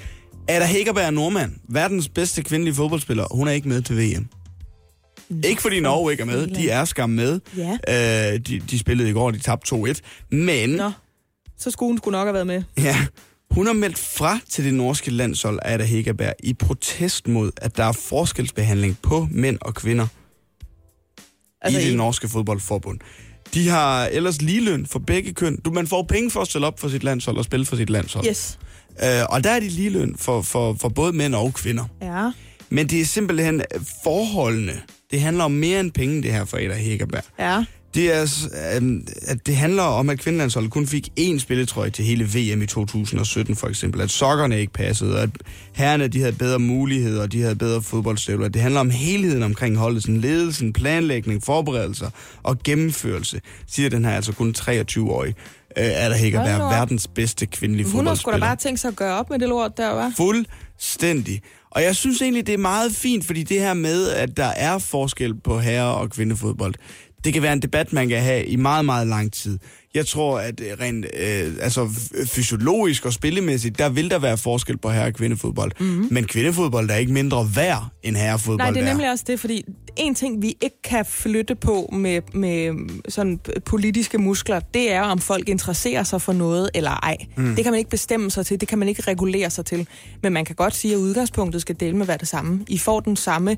Ada Hækkerberg Nordmand, verdens bedste kvindelige fodboldspiller, hun er ikke med til VM. Ikke fordi Norge ikke er med, de er skam med. Ja. Øh, de, de spillede i går, de tabte 2-1. Men, Nå, så skulle hun skulle nok have været med. ja, hun har meldt fra til det norske landshold, Ada Hækkerberg, i protest mod, at der er forskelsbehandling på mænd og kvinder Altså, i det i- norske fodboldforbund. De har ellers ligeløn for begge køn. Du, man får penge for at stille op for sit landshold og spille for sit landshold. Yes. Øh, og der er de ligeløn for, for, for både mænd og kvinder. Ja. Men det er simpelthen forholdene. Det handler om mere end penge, det her for Ada Hækkerberg. Ja. Det, er, øhm, at det handler om, at kvindelandsholdet kun fik én spilletrøje til hele VM i 2017 for eksempel. At sokkerne ikke passede, og at herrerne de havde bedre muligheder, og de havde bedre fodboldstøvler. Det handler om helheden omkring holdet, sådan ledelsen, planlægning, forberedelser og gennemførelse, siger den her altså kun 23-årig. Øh, er der Hold nu op. verdens bedste kvindelige Hun har sgu da fodboldspiller. bare tænkt sig at gøre op med det lort der, var. Fuldstændig. Og jeg synes egentlig, det er meget fint, fordi det her med, at der er forskel på herre- og kvindefodbold, det kan være en debat, man kan have i meget, meget lang tid. Jeg tror, at øh, rent øh, altså, fysiologisk og spillemæssigt, der vil der være forskel på herre- og kvindefodbold. Mm-hmm. Men kvindefodbold er ikke mindre værd end herrefodbold Nej, det er nemlig også det, fordi en ting, vi ikke kan flytte på med, med sådan politiske muskler, det er, om folk interesserer sig for noget eller ej. Mm. Det kan man ikke bestemme sig til, det kan man ikke regulere sig til. Men man kan godt sige, at udgangspunktet skal dele med være det samme. I får den samme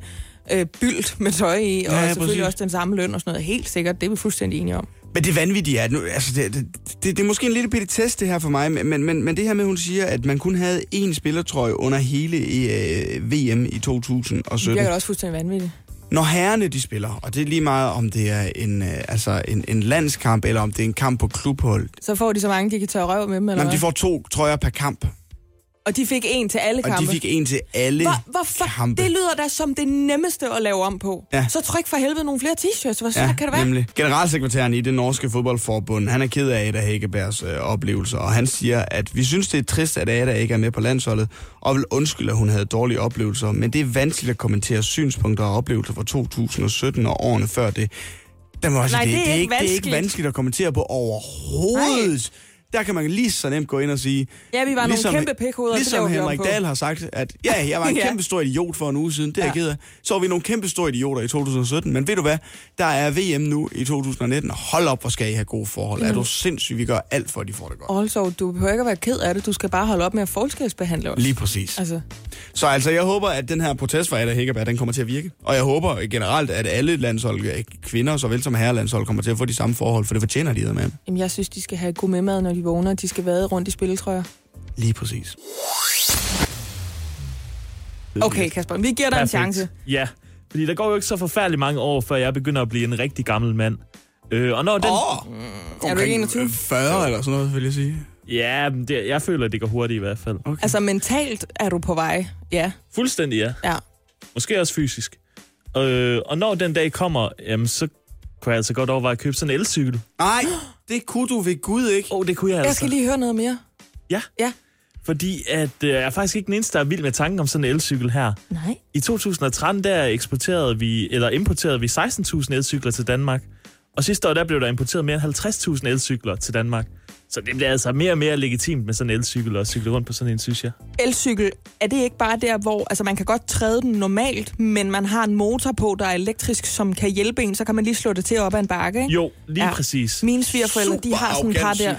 øh, bylt med tøj i, og Ja, ja, selvfølgelig præcis. også den samme løn og sådan noget. Helt sikkert, det er vi fuldstændig enige om. Men det vanvittige er, nu, altså det, det, det, det er måske en lille bitte test det her for mig, men, men, men det her med, at hun siger, at man kun havde én spillertrøje under hele øh, VM i Det 2017. virker da også fuldstændig vanvittigt. Når herrerne de spiller, og det er lige meget om det er en, øh, altså en, en landskamp, eller om det er en kamp på klubhold, Så får de så mange, de kan tørre røv med dem, eller Jamen, de får to trøjer per kamp, Og de fik en til alle og kampe. de fik en til alle Hvor, hvorfor? kampe. Det lyder da som det nemmeste at lave om på. Ja. Så tryk for helvede nogle flere t-shirts. Hvor svært kan det være? nemlig. Generalsekretæren i det norske fodboldforbund, han er ked af Ada Hækkebergs øh, oplevelser, og han siger, at vi synes, det er trist, at Ada ikke er med på landsholdet, og vil undskylde, at hun havde dårlige oplevelser, men det er vanskeligt at kommentere synspunkter og oplevelser fra 2017 og årene før det. Der må Nej, det, det er det, er ikke det er ikke vanskeligt. vanskeligt at kommentere på overhovedet. Der kan man lige så nemt gå ind og sige... Ja, vi var nogle kæmpe pikhoveder, Ligesom Henrik. Dahl har sagt, at ja, jeg var en Ja. kæmpe stor idiot for en uge siden, det er jeg Ja. ked af. Så var vi nogle kæmpe store idioter i 2017, men ved du hvad, der er VM nu i 2019, og hold op, hvor skal I have gode forhold. Er du sindssyg, vi gør alt for, at de får det godt. Also, du behøver ikke at være ked af det. Du skal bare holde op med at forskelsbehandle os. Lige præcis. Altså, Så altså, jeg håber, at den her protest fra Ada Hækkerberg, den kommer til at virke. Og jeg håber generelt, at alle landshold, øh, kvinder såvel som herrelandshold, kommer til at få de samme forhold, for det fortjener de med. jamen, jeg synes, de skal have god mad, når de vågner. De skal vade rundt i spilletrøjer. Lige præcis. Okay, Kasper, vi giver dig en chance. Ja, fordi der går jo ikke så forfærdeligt mange år, før jeg begynder at blive en rigtig gammel mand. Øh, og når den... Åh! Er du ikke 21? 40 eller sådan noget, vil jeg sige. Ja, men det, jeg føler, at det går hurtigt i hvert fald. Okay. Altså, mentalt er du på vej. Ja, Fuldstændig, ja. ja. Måske også fysisk. Øh, og når den dag kommer, jamen, så kunne jeg altså godt overveje at købe sådan en elcykel. Nej, det kunne du ved Gud ikke. Åh, oh, det kunne jeg altså. Jeg skal lige høre noget mere. Ja, Ja. fordi at, øh, jeg er faktisk ikke den eneste, der er vild med tanken om sådan en elcykel her. Nej. I 2013 der eksporterede vi, eller importerede vi 16.000 elcykler til Danmark. Og sidste år, der blev der importeret mere end 50.000 elcykler til Danmark. Så det bliver altså mere og mere legitimt med sådan en elcykel og cykle rundt på sådan en, synes jeg. Elcykel, er det ikke bare der, hvor altså man kan godt træde den normalt, men man har en motor på, der er elektrisk, som kan hjælpe en, så kan man lige slå det til op ad en bakke, ikke? Jo, lige Ja. præcis. Mine svigerforældre, de har sådan et par der...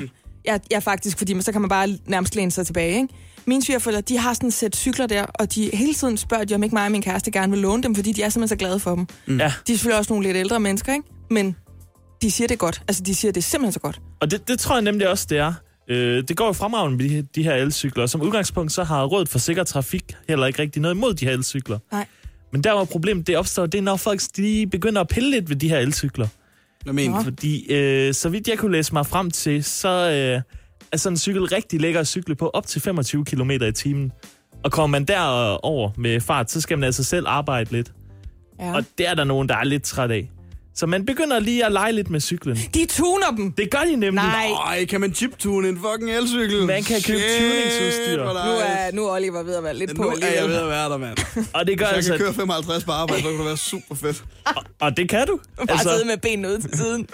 Ja, ja, faktisk, fordi så kan man bare nærmest læne sig tilbage, ikke? Mine svigerforældre, de har sådan et sæt cykler der, og de hele tiden spørger de, om ikke mig og min kæreste gerne vil låne dem, fordi de er simpelthen så glade for dem. Ja. De er selvfølgelig også nogle lidt ældre mennesker, ikke? Men de siger det er godt. Altså, de siger, det simpelthen så godt. Og det, det tror jeg nemlig også, det er. Øh, det går jo fremragende med de, her- de her elcykler. Som udgangspunkt, så har Rådet for Sikker Trafik heller ikke rigtig noget imod de her elcykler. Nej. Men der hvor problemet det opstår, det er, når folk de begynder at pille lidt ved de her elcykler. Hvad mener du? Fordi, øh, så vidt jeg kunne læse mig frem til, så øh, er sådan en cykel rigtig lækker at cykle på op til 25 km i timen. Og kommer man derover med fart, så skal man altså selv arbejde lidt. Ja. Og det er der nogen, der er lidt træt af. Så man begynder lige at lege lidt med cyklen. De tuner dem! Det gør de nemlig. Nej. Ej, kan man chiptune en fucking elcykel? Man kan købe Shit, tuningsudstyr. Nu er, nu er Oliver ved at være lidt på Nu er jeg alligevel. ved at være der, mand. Og det gør Hvis jeg altså... kan køre 55 på arbejde, så kan det være super fedt. Og det kan du. Bare altså... sidde med benene ud til siden.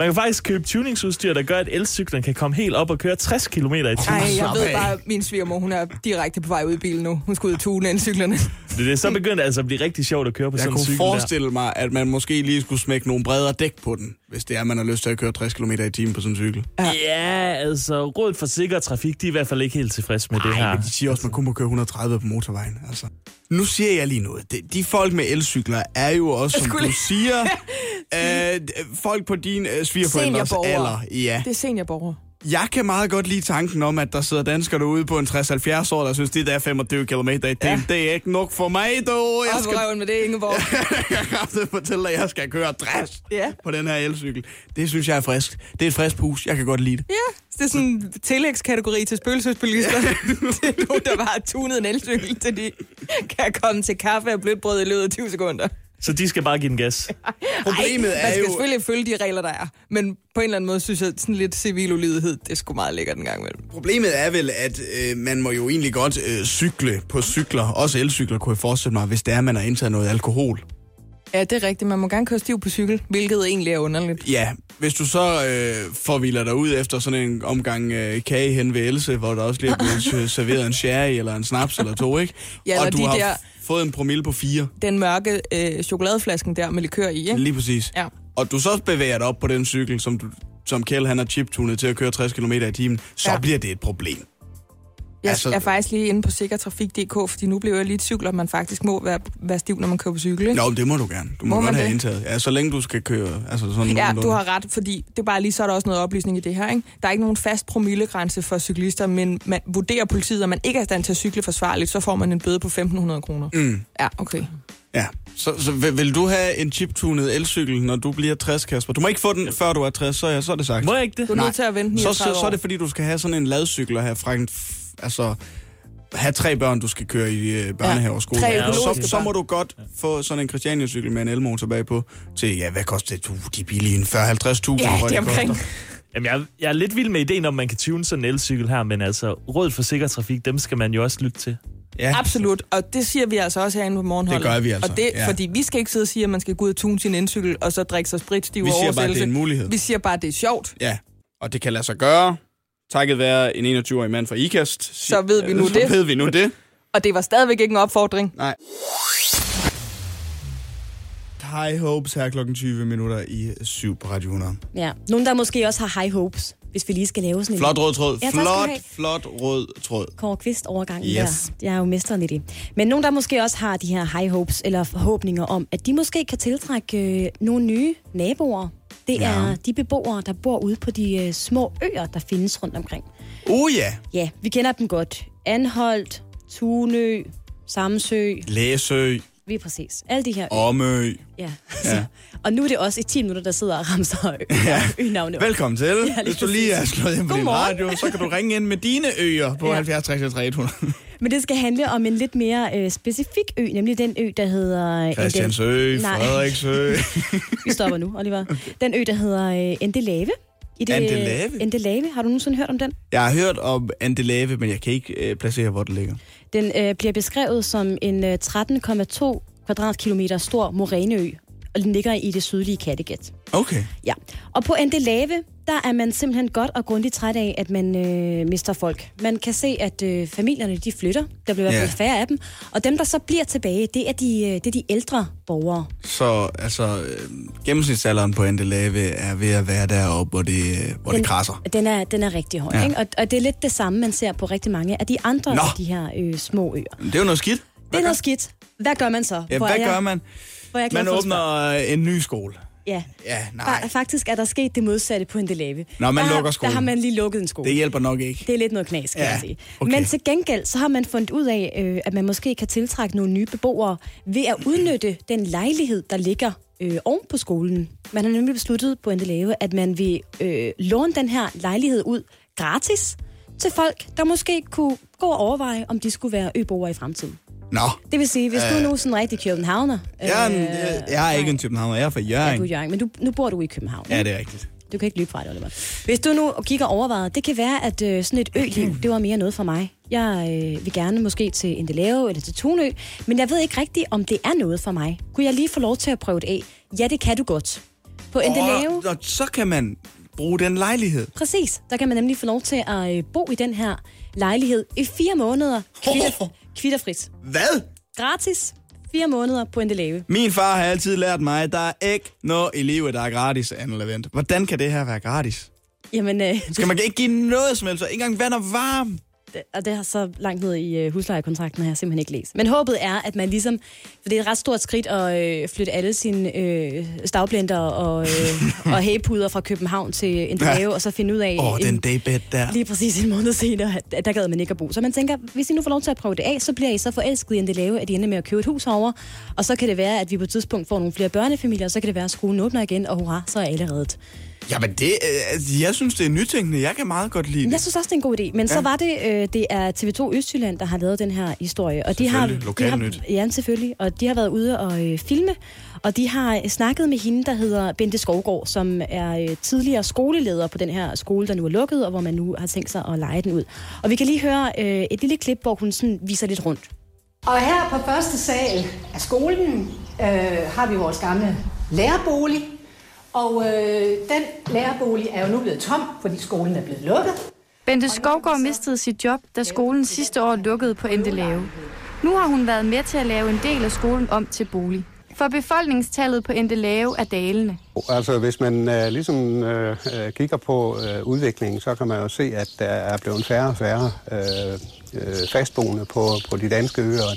Man kan faktisk købe tuningsudstyr, der gør, at elcyklen kan komme helt op og køre 60 km i timen. Ej, jeg ved bare, at min svigermor, hun er direkte på vej ud i bilen nu. Hun skal ud og tune elcyklerne. Det, det, så begynder det altså at blive rigtig sjovt at køre på Jeg sådan en kunne cykel forestille mig, at man måske lige skulle smække nogle bredere dæk på den, hvis det er, man har lyst til at køre 60 km i timen på sådan en cykel. der. Ja, altså Rådet for Sikker Trafik, de er i hvert fald ikke helt tilfredse med det Nej, her. men de siger også, at man kun må køre 130 på motorvejen. Altså. Nu siger jeg lige noget. De, de folk med elcykler er jo også, som skulle du siger, øh, folk på din øh, svigerforældres Seniorborgere. alder. Ja. Det er seniorborger. Jeg kan meget godt lide tanken om, at der sidder danskere derude på en 60-70 år, der synes, det der er 25 km i timen, Ja. det er ikke nok for mig, dog. Jeg skal røven med det, Ingeborg. jeg kan fortælle dig, at jeg skal køre 60 Ja. på den her elcykel. Det synes jeg er frisk. Det er et frisk pus. Jeg kan godt lide det. Ja, det er sådan en tillægskategori til spøgelsesbilister. det er nogen, der bare har tunet en elcykel, til de kan komme til kaffe og blødt brød i løbet af 20 sekunder. Så de skal bare give den gas. Problemet Ej, er man skal jo- selvfølgelig følge de regler, der er. Men på en eller anden måde synes jeg, sådan lidt civil ulydighed, det sgu meget lækkert en gang imellem. Problemet er vel, at øh, man må jo egentlig godt øh, cykle på cykler, også elcykler, kunne jeg forestille mig, hvis det er, man har indtaget noget alkohol. Ja, det er rigtigt. Man må gerne køre stiv på cykel, hvilket egentlig er underligt. Ja, hvis du så øh, forviler dig ud efter sådan en omgang øh, kage hen ved Else, hvor der også lige er blevet serveret en sherry eller en snaps eller to, ikke? Ja, eller og du de har der- fået en promille på fire, Den mørke øh, chokoladeflasken der med likør i, ikke? lige præcis. Ja. Og du så bevæger dig op på den cykel, som, du, som Kjell han har chiptunet til at køre 60 km i timen, så Ja. bliver det et problem. Jeg Altså- er faktisk lige inde på sikkertrafik.dk, fordi nu blev jeg lige i tvivl, om man faktisk må være, være stiv, når man kører på cykel. Ikke? Nå, men det må du gerne. Du må, Må man have det? indtaget. Ja, så længe du skal køre. Altså sådan Ja, du har ret, fordi det er bare lige så er der også noget oplysning i det her. Ikke? Der er ikke nogen fast promillegrænse for cyklister, men man vurderer politiet, at man ikke er i stand til at cykle forsvarligt, så får man en bøde på 1.500 kroner. Mm. Ja, okay. Ja, så, så vil, vil du have en chiptunet elcykel, når du bliver 60, Kasper? Du må ikke få den, før du er 60, så, ja, så er det sagt. Må jeg ikke det? Du er nødt til at vente så, 39 så, så er det fordi, du skal have sådan en ladcykel og have fra en, altså, have tre børn, du skal køre i øh, børnehave og skole. Ja, så, så må du godt få sådan en Christiania-cykel med en elmotor bagpå til, ja, hvad koster det? Uh, de er billige, en 40-50.000. Ja, det jeg, er omkring. koster. Jamen, jeg, jeg er lidt vild med ideen om, man kan tune sådan en elcykel her, men altså, Rådet for Sikker Trafik, dem skal man jo også lytte til. Ja, Absolut, og det siger vi altså også herinde på morgenholdet. Det gør vi altså, Og det, ja. Fordi vi skal ikke sidde og sige, at man skal gå ud og tune sin elcykel, og så drikke sig spritstiv vi siger bare, det er en mulighed. Vi siger bare, det er sjovt. Ja, og det kan lade sig gøre. Takket være en 21-årig mand fra IKAST. Så ved vi nu så det. ved vi nu det. Og det var stadigvæk ikke en opfordring. Nej. High Hopes her klokken 20 minutter i 7 på Radio 100. Ja. Nogen, der måske også har high hopes, hvis vi lige skal lave sådan en Flot rød tråd. Ja, flot, flot rød tråd. Kåre Kvist overgang Yes. der. Jeg er jo mesteren i det. Men nogen, der måske også har de her high hopes, eller forhåbninger om, at de måske kan tiltrække øh, nogle nye naboer. Det Ja. er de beboere, der bor ude på de øh, små øer, der findes rundt omkring. Uh ja, Ja, vi kender dem godt. Anholdt, Tunø, Samsø, Læsø, vi er præcis. Alle de her. Omø. Ja. Ja. og nu er det også i 10 minutter, der sidder og ramser Ja. ønavne. Velkommen til. lige Hvis du lige er slået ind på din radio, så kan du ringe ind med dine øer på Ja. 70 60 300. Men det skal handle om en lidt mere øh, specifik ø, nemlig den ø, der hedder... øh, Christiansø, Nej. Frederiksø. Vi stopper nu, Oliver. Den ø, der hedder øh, Endelave. I det, Endelave? Endelave. Har du nogensinde hørt om den? Jeg har hørt om Andelave, men jeg kan ikke øh, placere, hvor det ligger. Den øh, bliver beskrevet som en øh, 13,2 kvadratkilometer stor moræneø. og den ligger i det sydlige Kattegat. Okay. Ja, og på Endelave, der er man simpelthen godt og grundigt træt af, at man øh, mister folk. Man kan se, at øh, familierne de flytter. Der bliver i hvert fald færre af dem. Og dem, der så bliver tilbage, det er de, øh, det er de ældre borgere. Så altså, øh, gennemsnitsalderen på Endelave er ved at være deroppe, hvor det, øh, hvor det krasser. Den er, den er rigtig høj, Ja. ikke? Og, og det er lidt det samme, man ser på rigtig mange af de andre Nå. af de her øh, små øer. Det er jo noget skidt. Det er noget skidt. Hvad gør man så? Ja, Hvor hvad jeg- gør man? Hvor jeg Man åbner øh, en ny skole. Ja. Ja, nej. Fa- Faktisk er der sket det modsatte på Endelave. Nå, man der, har- lukker skolen. Der har man lige lukket en skole. Det hjælper nok ikke. Det er lidt noget knas, kan Ja, jeg sige. okay. Men til gengæld, så har man fundet ud af, øh, at man måske kan tiltrække nogle nye beboere ved at udnytte den lejlighed, der ligger øh, oven på skolen. Man har nemlig besluttet på Endelave, at man vil øh, låne den her lejlighed ud gratis til folk, der måske kunne gå og overveje, om de skulle være øboere i fremtiden. Nå, Det vil sige, hvis du er nu sådan rigtig københavner... er, en, øh, jeg, jeg er ikke en Københavner, jeg er fra Ja, Jørgen. du er Jørgen, men du, nu bor du i København. Ja, det er rigtigt. Du kan ikke lyve fra det, Oliver. Hvis du nu kigger og overvejer, det kan være, at øh, sådan et øliv, det var mere noget for mig. Jeg øh, vil gerne måske til Endelave eller til Tunø, men jeg ved ikke rigtigt, om det er noget for mig. Kunne jeg lige få lov til at prøve det af? Ja, det kan du godt. På Endelave, og så kan man bruge den lejlighed. præcis, der kan man nemlig få lov til at øh, bo i den her lejlighed i fire måneder. Kvitter, kvitterfrit. Hvad? Gratis. Fire måneder på Endelave. Min far har altid lært mig, at der er ikke noget i livet, der er gratis, Anne Levent. Hvordan kan det her være gratis? Jamen, øh, Skal man ikke give noget som helst? Ikke engang vand og varme? Og det har så langt ned i øh, huslejekontrakten, har jeg simpelthen ikke læst. Men håbet er, at man ligesom, for det er et ret stort skridt at øh, flytte alle sine øh, stavblender og, øh, og hægepuder fra København til Endelave, ja. og så finde ud af... Åh, oh, en- den daybed der. Lige præcis en måned senere, at, der gad man ikke at bo. Så man tænker, hvis I nu får lov til at prøve det af, så bliver I så forelsket i Endelave, at I ender med at købe et hus herovre. Og så kan det være, at vi på et tidspunkt får nogle flere børnefamilier, og så kan det være, at skolen åbner igen, og hurra, så er alle reddet. Jamen, det, øh, altså, jeg synes, det er nytænkende. Jeg kan meget godt lide Men det. Jeg synes også, det er en god idé. Men ja. så Ja. var det, øh, det er TV2 Østjylland, der har lavet den her historie. Og de har, Selvfølgelig. de har, Lokalnyt. Ja, selvfølgelig. Og de har været ude og øh, filme. Og de har snakket med hende, der hedder Bente Skovgaard, som er øh, tidligere skoleleder på den her skole, der nu er lukket, og hvor man nu har tænkt sig at lege den ud. Og vi kan lige høre øh, et lille klip, hvor hun sådan viser lidt rundt. Og her på første sal af skolen øh, har vi vores gamle lærerbolig. Og øh, den lærerbolig er jo nu blevet tom, fordi skolen er blevet lukket. Bente Skovgaard mistede sit job, da skolen sidste år lukkede på Endelave. Nu har hun været med til at lave en del af skolen om til bolig. For befolkningstallet på Endelave er dalende. Altså, hvis man uh, ligesom uh, uh, kigger på uh, udviklingen, så kan man jo se, at der er blevet færre og færre uh, uh, fastboende på, på de danske øer.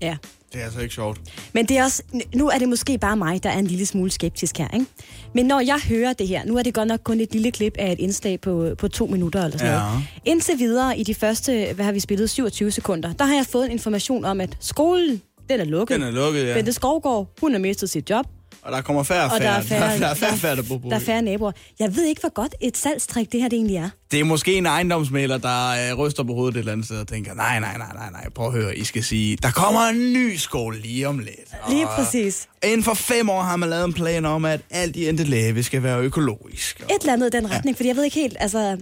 Ja. Det er altså ikke sjovt. Men det er også, nu er det måske bare mig, der er en lille smule skeptisk her, ikke? Men når jeg hører det her, nu er det godt nok kun et lille klip af et indslag på, på to minutter eller sådan Ja. noget. Indtil videre i de første, hvad har vi spillet, 27 sekunder, der har jeg fået en information om, at skolen, den er lukket. Den er lukket, ja. Bente Skovgaard, hun har mistet sit job. Og der kommer færre og Og færre. der er færre, der er færre, færre, der bor på der er færre naboer. Jeg ved ikke, hvor godt et salgstrik det her det egentlig er. Det er måske en ejendomsmaler, der øh, ryster på hovedet et eller andet sted og tænker, nej, nej, nej, nej, nej, prøv at høre, I skal sige, der kommer en ny skole lige om lidt. Lige Og præcis. Inden for fem år har man lavet en plan om, at alt i Endelave skal være økologisk. Et eller andet i den retning, fordi jeg ved ikke helt, altså...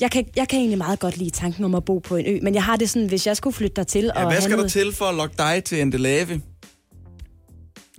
Jeg kan, jeg kan egentlig meget godt lide tanken om at bo på en ø, men jeg har det sådan, hvis jeg skulle flytte dertil Ja, og hvad skal der noget- til for at lokke dig til Endelave?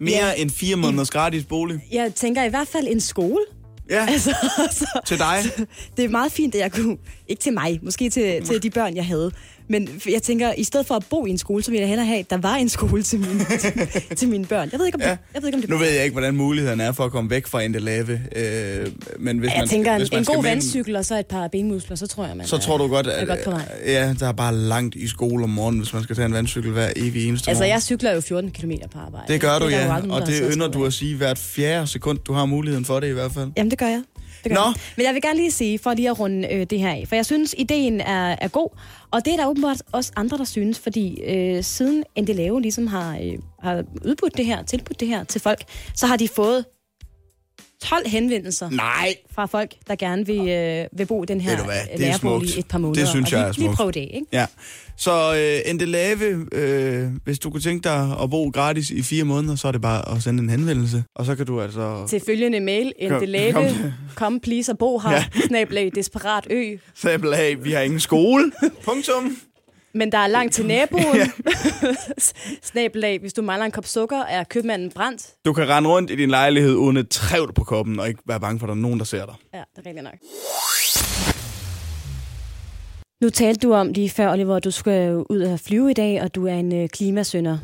Mere Ja. end fire måneders gratis bolig? Jeg tænker i hvert fald en skole. Ja, Altså, så, til dig. det er meget fint, at jeg kunne... Ikke til mig, måske til, til de børn, jeg havde. Men jeg tænker, i stedet for at bo i en skole, så ville jeg hellere have, at der var en skole til mine, til, til mine børn. Jeg ved ikke, om det, Ja. jeg ved ikke, om det Nu ved jeg ikke, hvordan muligheden er for at komme væk fra Endelave. Øh, men hvis jeg man, tænker, hvis en, man en skal god vandcykel og så et par benmuskler, så tror jeg, man Så er- tror du godt, er at godt på vej. ja, der er bare langt i skole om morgenen, hvis man skal tage en vandcykel hver evig eneste Altså, morgen. jeg cykler jo 14 km på arbejde. Det gør du, ja. Og det ynder du at sige hvert fjerde sekund, du har muligheden for det i hvert fald. Jamen, det gør jeg. Det Nå. Men jeg vil gerne lige sige, for lige at runde øh, det her af, for jeg synes, ideen er, er god, og det er der åbenbart også andre, der synes, fordi øh, siden Endelave ligesom har, øh, har udbudt det her, tilbudt det her til folk, så har de fået 12 henvendelser Nej! fra folk, der gerne vil, øh, vil bo i den her er lærerbolig et par måneder. Det synes jeg lige, er Lige smukt. prøv det, ikke? Ja. Så øh, Endelave, øh, hvis du kunne tænke dig at bo gratis i fire måneder, så er det bare at sende en henvendelse. Og så kan du altså... Til følgende mail, kom endelave, til. kom please og bo her, Ja. snablag desperat ø. Sabel af, vi har ingen skole. Punktum. Men der er langt til naboen. Snabelag, hvis du mangler en kop sukker, er købmanden brændt. Du kan rende rundt i din lejlighed uden et trævl på koppen, og ikke være bange for, at der er nogen, der ser dig. Ja, det er rigtigt nok. Nu talte du om lige før, Oliver, at du skal ud og flyve i dag, og du er en øh, klimasønder.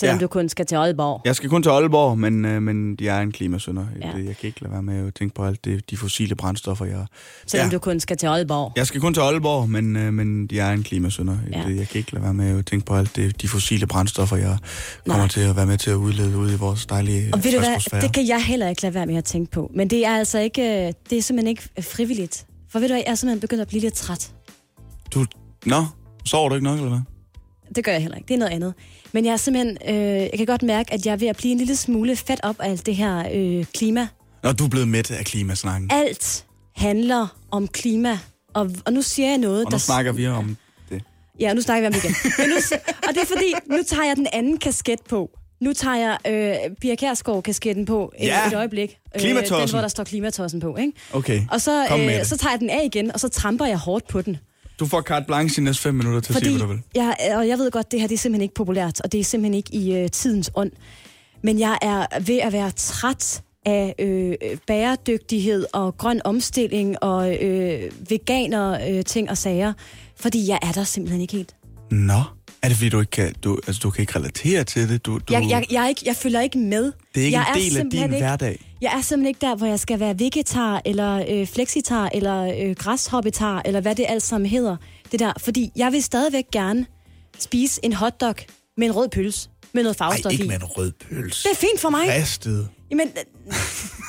Selvom Ja. du kun skal til Aalborg. Jeg skal kun til Aalborg, men, øh, men jeg er en klimasønder. Ja. Jeg kan ikke lade være med at tænke på alt det, de fossile brændstoffer, jeg... Selvom Ja. du kun skal til Aalborg. Jeg skal kun til Aalborg, men, øh, men jeg er en klimasønder. Ja. Jeg kan ikke lade være med at tænke på alt det, de fossile brændstoffer, jeg kommer Nej. til at være med til at udlede ude i vores dejlige Og ved du hvad, det kan jeg heller ikke lade være med at tænke på. Men det er altså ikke, øh, det er simpelthen ikke frivilligt. For ved du hvad, jeg er simpelthen begyndt at blive lidt træt. Du, nå, sover du ikke nok, eller hvad? Det gør jeg heller ikke. Det er noget andet. Men jeg er simpelthen, øh, jeg kan godt mærke, at jeg er ved at blive en lille smule fedt op af alt det her øh, klima. Nå, du er blevet mæt af klimasnakken. Alt handler om klima. Og, og nu siger jeg noget, Og nu der... snakker vi om det. Ja, nu snakker vi om det igen. Men nu, og det er fordi, nu tager jeg den anden kasket på. Nu tager jeg øh, Pia Kjærsgaard-kasketten på øh, Ja. et øjeblik. Øh. Den, hvor der står klimatossen på, ikke? Okay, Og så, øh, så tager jeg den af igen, og så tramper jeg hårdt på den. Du får carte blanche i næste fem minutter til at sige, Fordi hvad du vil. jeg, og jeg ved godt, det her det er simpelthen ikke populært, og det er simpelthen ikke i øh, tidens ånd. Men jeg er ved at være træt af øh, bæredygtighed og grøn omstilling og øh, veganer øh, ting og sager, fordi jeg er der simpelthen ikke helt. Nå, er det fordi, du ikke kan, du, altså, du kan ikke relatere til det? Du, du, Jeg, jeg, jeg, ikke, jeg følger ikke med. det er ikke jeg en del af din ikke, hverdag. Jeg er simpelthen ikke der, hvor jeg skal være vegetar, eller øh, flexitar, eller øh, græshoppetar, eller hvad det alt sammen hedder. Det der. Fordi jeg vil stadigvæk gerne spise en hotdog med en rød pølse, med noget farvestof ikke i. med en rød pølse. Det er fint for mig. Ristet. Jamen,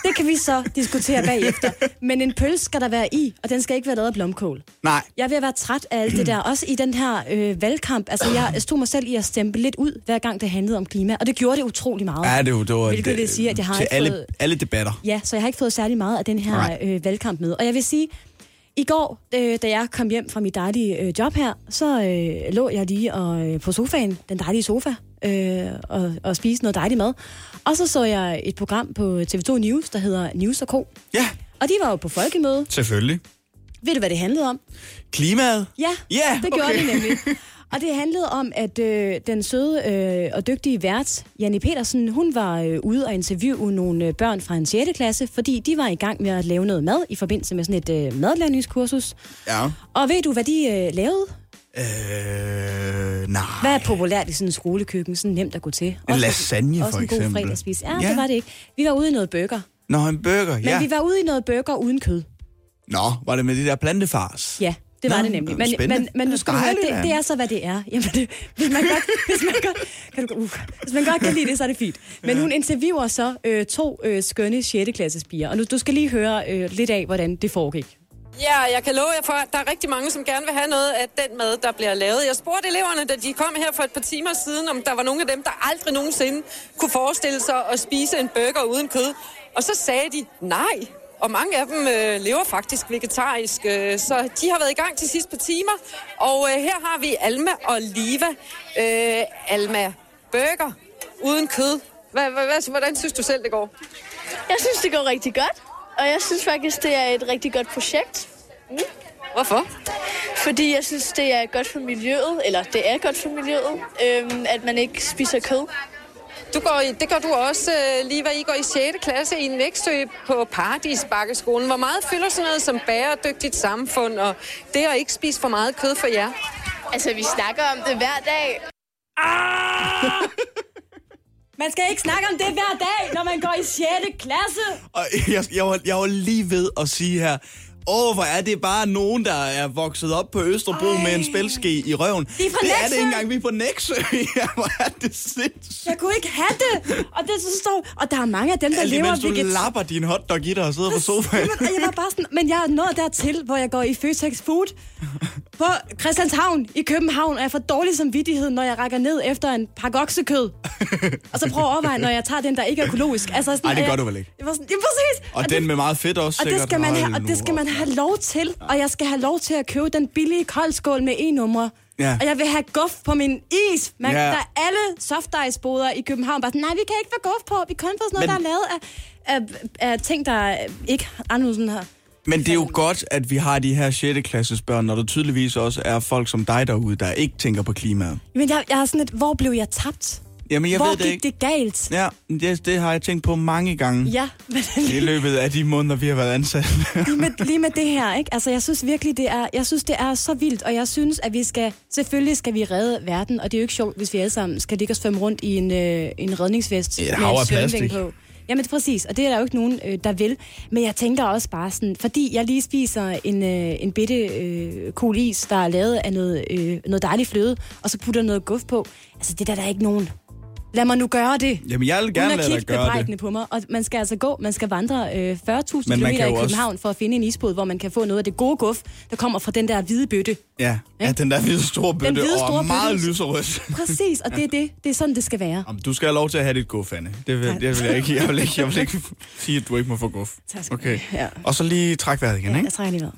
det kan vi så diskutere bagefter. Men en pølse skal der være i, og den skal ikke være lavet af blomkål. Nej, Jeg er ved at være træt af alt det der. Også i den her øh, valgkamp. Altså, jeg stod mig selv i at stemple lidt ud, hver gang det handlede om klima. Og det gjorde det utrolig meget. ja, det, det var Hvilket vil sige, at jeg har til ikke alle, fået- alle debatter. Ja, så jeg har ikke fået særlig meget af den her Nej. øh, valgkamp med. Og jeg vil sige, i går, øh, da jeg kom hjem fra mit dejlige øh, job her, så øh, lå jeg lige og, øh, på sofaen, den dejlige sofa, øh, og, og spiste noget dejligt mad. Og så så jeg et program på TV2 News, der hedder News Co. Ja, Og de var jo på folkemøde. selvfølgelig. Ved du, hvad det handlede om? Klimaet? Ja, Ja, det gjorde okay. det nemlig. Og det handlede om, at øh, den søde øh, og dygtige vært, Janne Petersen, hun var øh, ude og interviewe nogle øh, børn fra en 6. klasse, fordi de var i gang med at lave noget mad i forbindelse med sådan et øh, madlavningskursus. Ja. Og ved du, hvad de øh, lavede? Øh, nej. Hvad er populært i sådan en skolekøkken? Sådan nemt at gå til. En Også- lasagne, også for en god eksempel. fredagsspis. Ja, Ja. det var det ikke. Vi var ude i noget burger. Nå, en burger, Men ja. vi var ude i noget burger uden kød. Nå, var det med det der plantefars? Ja, det var Nå, det nemlig. Men, spændende. men, men nu skal du høre, Dejligt, det, ja. det er så, hvad det er. Jamen, det, hvis, man godt, hvis, man godt, kan du, uh, hvis man godt kan lide det, så er det fint. Men hun interviewer så øh, to øh, skønne 6. klasses piger. Og nu, du skal lige høre øh, lidt af, hvordan det foregik. Ja, jeg kan love jer for, at der er rigtig mange, som gerne vil have noget af den mad, der bliver lavet. Jeg spurgte eleverne, da de kom her for et par timer siden, om der var nogle af dem, der aldrig nogensinde kunne forestille sig at spise en burger uden kød. Og så sagde de nej. Og mange af dem øh, lever faktisk vegetarisk, øh, så de har været i gang til sidste par timer. Og øh, her har vi Alma og Liva. Øh, Alma, burger uden kød. Hvad, hvad, hvad, hvordan synes du selv, det går? Jeg synes, det går rigtig godt, og jeg synes faktisk, det er et rigtig godt projekt. Mm. Hvorfor? Fordi jeg synes, det er godt for miljøet, eller det er godt for miljøet, øhm, at man ikke spiser kød. Du går i, det gør du også, øh, lige hvad I går i 6. klasse i Næksø på Paradisbakkeskolen. Hvor meget fylder sådan noget som bæredygtigt samfund, og det at ikke spise for meget kød for jer? Altså, vi snakker om det hver dag. Man skal ikke snakke om det hver dag, når man går i 6. klasse. Og jeg, jeg, var, jeg var lige ved at sige her, åh, hvor er det bare nogen, der er vokset op på Østerbro Ej. med en spælske i røven. De er fra det er det Nexø. ikke engang, vi er på Nexø. ja, hvor er det sindssygt. Jeg kunne ikke have det. Og, det så står, og der er mange af dem, der Alt lever imens du veget- lapper din hotdog i dig og sidder på sofaen. Jamen, jeg var bare sådan, men jeg er nået dertil, hvor jeg går i Føtex Food på Christianshavn i København, og jeg får dårlig samvittighed, når jeg rækker ned efter en pakke oksekød. og så prøver jeg at overveje, når jeg tager den, der ikke er økologisk. Altså sådan, Ej, det gør jeg, du vel ikke? Jeg var sådan, ja, præcis. Og, det- den med meget fedt også, og det skal man have, og det skal man have lov til. Og jeg skal have lov til at købe den billige koldskål med e-numre. Ja. Og jeg vil have guf på min is. Man, Ja. Der er alle softice-boder i København bare sådan, nej, vi kan ikke få guf på. Vi kan kun få sådan noget, Men- der er lavet af, af, af ting, der ikke sådan her. Men det er jo godt, at vi har de her 6. klasses børn, når der tydeligvis også er folk som dig derude, der ikke tænker på klimaet. Men jeg, jeg er sådan lidt, hvor blev jeg tabt? Jamen, jeg hvor ved det gik ikke. det galt? Ja, det, det har jeg tænkt på mange gange Ja, men i løbet af de måneder, vi har været ansat. lige med, lige med det her, ikke? Altså, jeg synes virkelig, det er, jeg synes, det er så vildt, og jeg synes, at vi skal, selvfølgelig skal vi redde verden, og det er jo ikke sjovt, hvis vi alle sammen skal ligge og svømme rundt i en, øh, en redningsvest Et hav af svømmeving plastik. på. Jamen præcis, og det er der jo ikke nogen, øh, der vil. Men jeg tænker også bare sådan, fordi jeg lige spiser en, øh, en bitte øh, cool is, der er lavet af noget, øh, noget dejligt fløde, og så putter noget guf på. Altså, det der, der er ikke nogen. Lad mig nu gøre det. Jamen, jeg vil gerne lade dig gøre det. på mig. Og man skal altså gå, man skal vandre øh, 40.000 man km i jo også- København for at finde en isbåd, hvor man kan få noget af det gode guf, der kommer fra den der hvide bøtte. Ja, ja den der hvide store bøtte, hvide og store meget bøtte. lyserødt. Præcis, og det er det. Det er sådan, det skal være. Jamen, Du skal have lov til at have dit guf, Anne. Det vil, det vil jeg ikke. Jeg vil ikke, jeg vil ikke sige, at du ikke må få guf. Tak skal Okay. Ja. Og så lige træk vejret igen, Ja, ikke? jeg trækker lige vejret.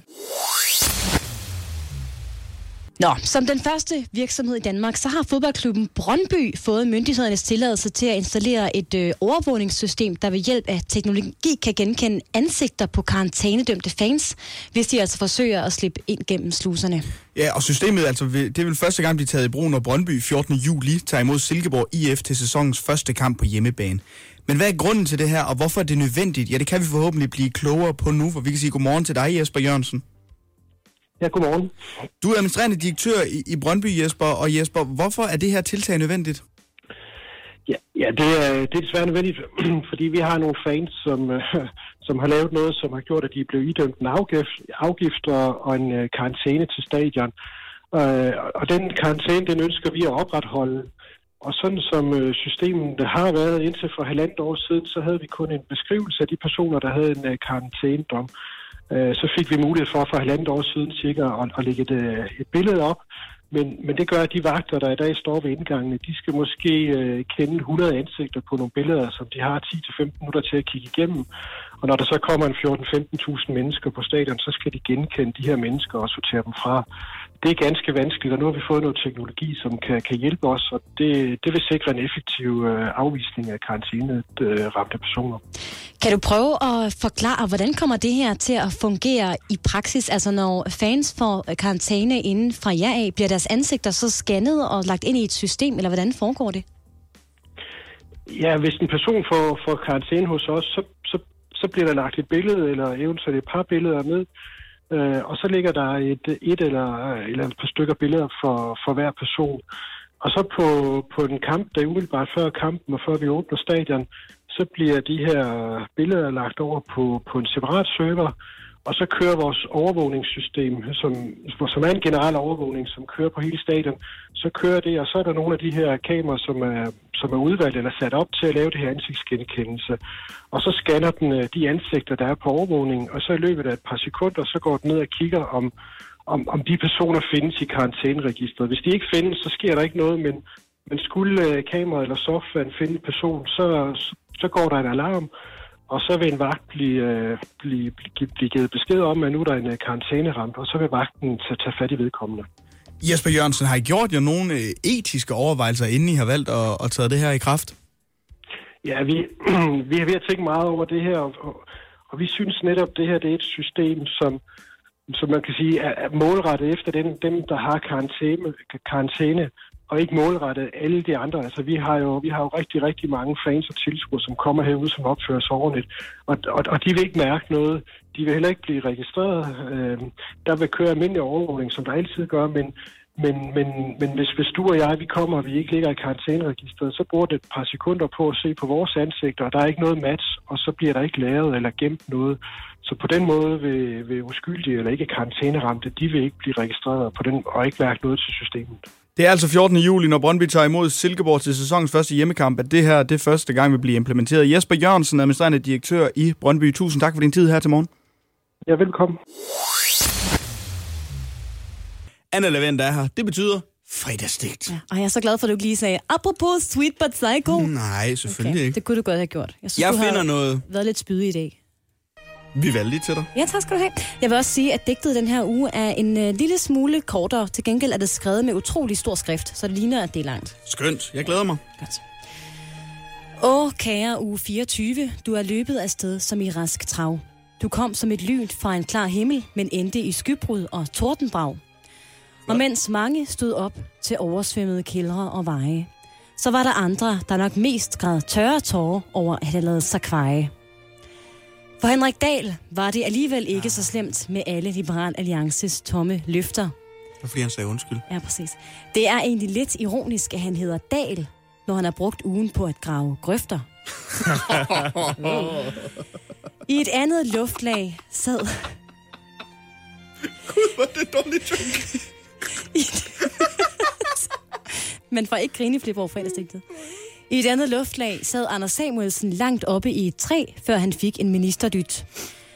Nå, som den første virksomhed i Danmark, så har fodboldklubben Brøndby fået myndighedernes tilladelse til at installere et øh, overvågningssystem, der ved hjælp af teknologi kan genkende ansigter på karantænedømte fans, hvis de altså forsøger at slippe ind gennem sluserne. Ja, og systemet, altså, det vil første gang blive taget i brug, når Brøndby 14. juli tager imod Silkeborg IF til sæsonens første kamp på hjemmebane. Men hvad er grunden til det her, og hvorfor er det nødvendigt? Ja, det kan vi forhåbentlig blive klogere på nu, for vi kan sige godmorgen til dig, Jesper Jørgensen. Ja, godmorgen. Du er administrerende direktør i, i Brøndby, Jesper, og Jesper, hvorfor er det her tiltag nødvendigt? Ja, ja det, er, det er desværre nødvendigt, fordi vi har nogle fans, som, øh, som har lavet noget, som har gjort, at de blev idømt en afgift, afgift og, og en øh, karantæne til stadion. Øh, og den karantæne, den ønsker vi at opretholde. Og sådan som øh, systemet har været indtil for halvandet år siden, så havde vi kun en beskrivelse af de personer, der havde en øh, karantænedom. Øh, så fik vi mulighed for for halvandet år siden cirka at, at lægge et, øh, et billede op. Men, men det gør, at de vagter, der i dag står ved indgangene, de skal måske øh, kende 100 ansigter på nogle billeder, som de har 10-15 minutter til at kigge igennem. Og når der så kommer en 14-15.000 mennesker på stadion, så skal de genkende de her mennesker og sortere dem fra. Det er ganske vanskeligt, og nu har vi fået noget teknologi, som kan, kan hjælpe os, og det, det vil sikre en effektiv øh, afvisning af karantænet øh, ramte personer. Kan du prøve at forklare, hvordan kommer det her til at fungere i praksis? Altså når fans får karantæne inden fra jer af, bliver deres ansigter så scannet og lagt ind i et system, eller hvordan foregår det? Ja, hvis en person får, får karantæne hos os, så, så, så bliver der lagt et billede, eller eventuelt et par billeder med, øh, og så ligger der et, et eller, øh, eller et par stykker billeder for, for hver person. Og så på, på en kamp, der er umiddelbart før kampen og før vi åbner stadion, så bliver de her billeder lagt over på, på en separat server, og så kører vores overvågningssystem, som, som er en generel overvågning, som kører på hele stadion, så kører det, og så er der nogle af de her kameraer, som er, som er udvalgt eller sat op til at lave det her ansigtsgenkendelse. Og så scanner den øh, de ansigter, der er på overvågningen, og så i løbet af et par sekunder, så går den ned og kigger, om, om, om de personer findes i karantæneregistret. Hvis de ikke findes, så sker der ikke noget, men, men skulle øh, kameraet eller softwaren finde en person, så, så går der en alarm, og så vil en vagt blive, øh, blive, blive, blive givet besked om, at nu er der en øh, karantæneramt, og så vil vagten tage, tage fat i vedkommende. Jesper Jørgensen, har I gjort jer nogle øh, etiske overvejelser, inden I har valgt at, at tage det her i kraft? Ja, vi, vi har ved at tænke meget over det her, og, og, og vi synes netop, det her det er et system, som, som man kan sige er, er målrettet efter dem, dem der har karantæne, karantæne, og ikke målrettet alle de andre. Altså, vi har jo, vi har jo rigtig, rigtig mange fans og tilskuere, som kommer herud, som opfører sig ordentligt. Og, og, og de vil ikke mærke noget. De vil heller ikke blive registreret. Øh, der vil køre almindelig overvågning, som der altid gør, men, men, men, men hvis, hvis du og jeg, vi kommer, og vi ikke ligger i karantæneregistret, så bruger det et par sekunder på at se på vores ansigter, og der er ikke noget match, og så bliver der ikke lavet eller gemt noget. Så på den måde vil, vil uskyldige eller ikke karantæneramte, de vil ikke blive registreret på den, og ikke mærke noget til systemet. Det er altså 14. juli, når Brøndby tager imod Silkeborg til sæsonens første hjemmekamp, at det her det første gang vil blive implementeret. Jesper Jørgensen, administrerende direktør i Brøndby. Tusind tak for din tid her til morgen. Ja, velkommen. Anna Lavend er her. Det betyder fredagsdigt. Ja. Og jeg er så glad for, at du lige sagde, apropos Sweet But Psycho. Nej, selvfølgelig okay. ikke. Det kunne du godt have gjort. Jeg, synes, Jeg du finder har noget. været lidt spydig i dag. Vi valgte lige til dig. Ja, tak skal du have. Jeg vil også sige, at digtet den her uge er en uh, lille smule kortere. Til gengæld er det skrevet med utrolig stor skrift, så det ligner, at det er langt. Skønt. Jeg glæder mig. Godt. Åh, kære uge 24, du er løbet afsted som i rask trav. Du kom som et lyn fra en klar himmel, men endte i skybrud og tordenbrag. Og mens mange stod op til oversvømmede kældre og veje, så var der andre, der nok mest græd tørre tårer over at have lavet sig kveje. For Henrik Dahl var det alligevel ikke så slemt med alle Liberal Alliances tomme løfter. Det fordi, han sagde undskyld. Ja, præcis. Det er egentlig lidt ironisk, at han hedder Dal, når han har brugt ugen på at grave grøfter. I et andet luftlag sad... Gud, hvor det dårligt joke. Man får ikke grineflip over fredagsdigtet. I et andet luftlag sad Anders Samuelsen langt oppe i et træ, før han fik en ministerdyt.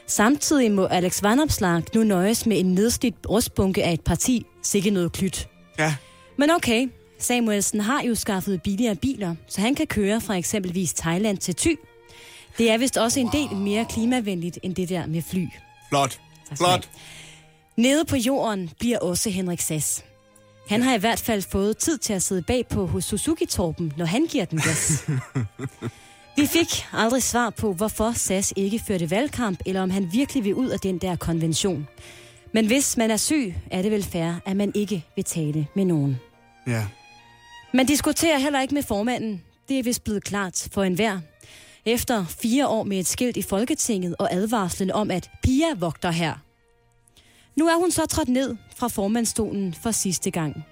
Samtidig må Alex Vanopslag nu nøjes med en nedslidt rustbunke af et parti, sikke noget klyt. Ja. Men okay, Samuelsen har jo skaffet billigere biler, så han kan køre fra eksempelvis Thailand til Thy. Det er vist også en del mere klimavenligt end det der med fly. Flot. Flot. Nede på jorden bliver også Henrik Sass. Han har i hvert fald fået tid til at sidde bagpå hos Suzuki-torpen, når han giver den gas. Vi fik aldrig svar på, hvorfor SAS ikke førte valgkamp, eller om han virkelig vil ud af den der konvention. Men hvis man er syg, er det vel fair, at man ikke vil tale med nogen. Ja. Man diskuterer heller ikke med formanden. Det er vist blevet klart for enhver. Efter fire år med et skilt i Folketinget og advarslen om, at Pia vogter her. Nu er hun så trådt ned fra formandstolen for sidste gang.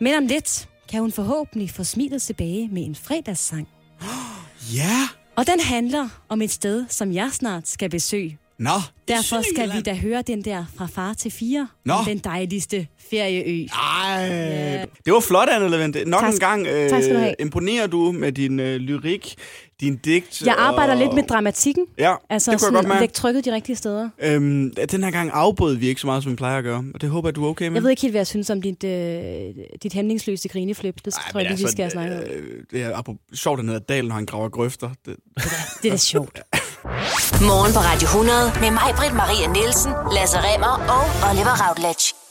Men om lidt kan hun forhåbentlig få smilet tilbage med en fredagssang. Ja. Og den handler om et sted, som jeg snart skal besøge. Nå, Derfor skal vi da høre den der fra far til fire. Nå. Den dejligste ferieø. Ej, Ja. det var flot, Anne Levente. Nok Tak en gang øh, tak skal du have. imponerer du med din øh, lyrik, din digt. Jeg arbejder og... lidt med dramatikken. Ja, Altså det kunne jeg sådan godt at mærke. trykket de rigtige steder. Øhm, den her gang afbrød vi ikke så meget, som vi plejer at gøre. Og det håber jeg, du er okay med. Jeg ved ikke helt, hvad jeg synes om dit, øh, dit hæmningsløse grineflip. Det tror jeg lige, vi skal snakke om. øh, det er apropos- sjovt, at han hedder Dal, når han graver grøfter. Det, Det er da sjovt. Morgen på Radio 100 med mig, Britt Maria Nielsen, Lasse Remmer og Oliver Routledge.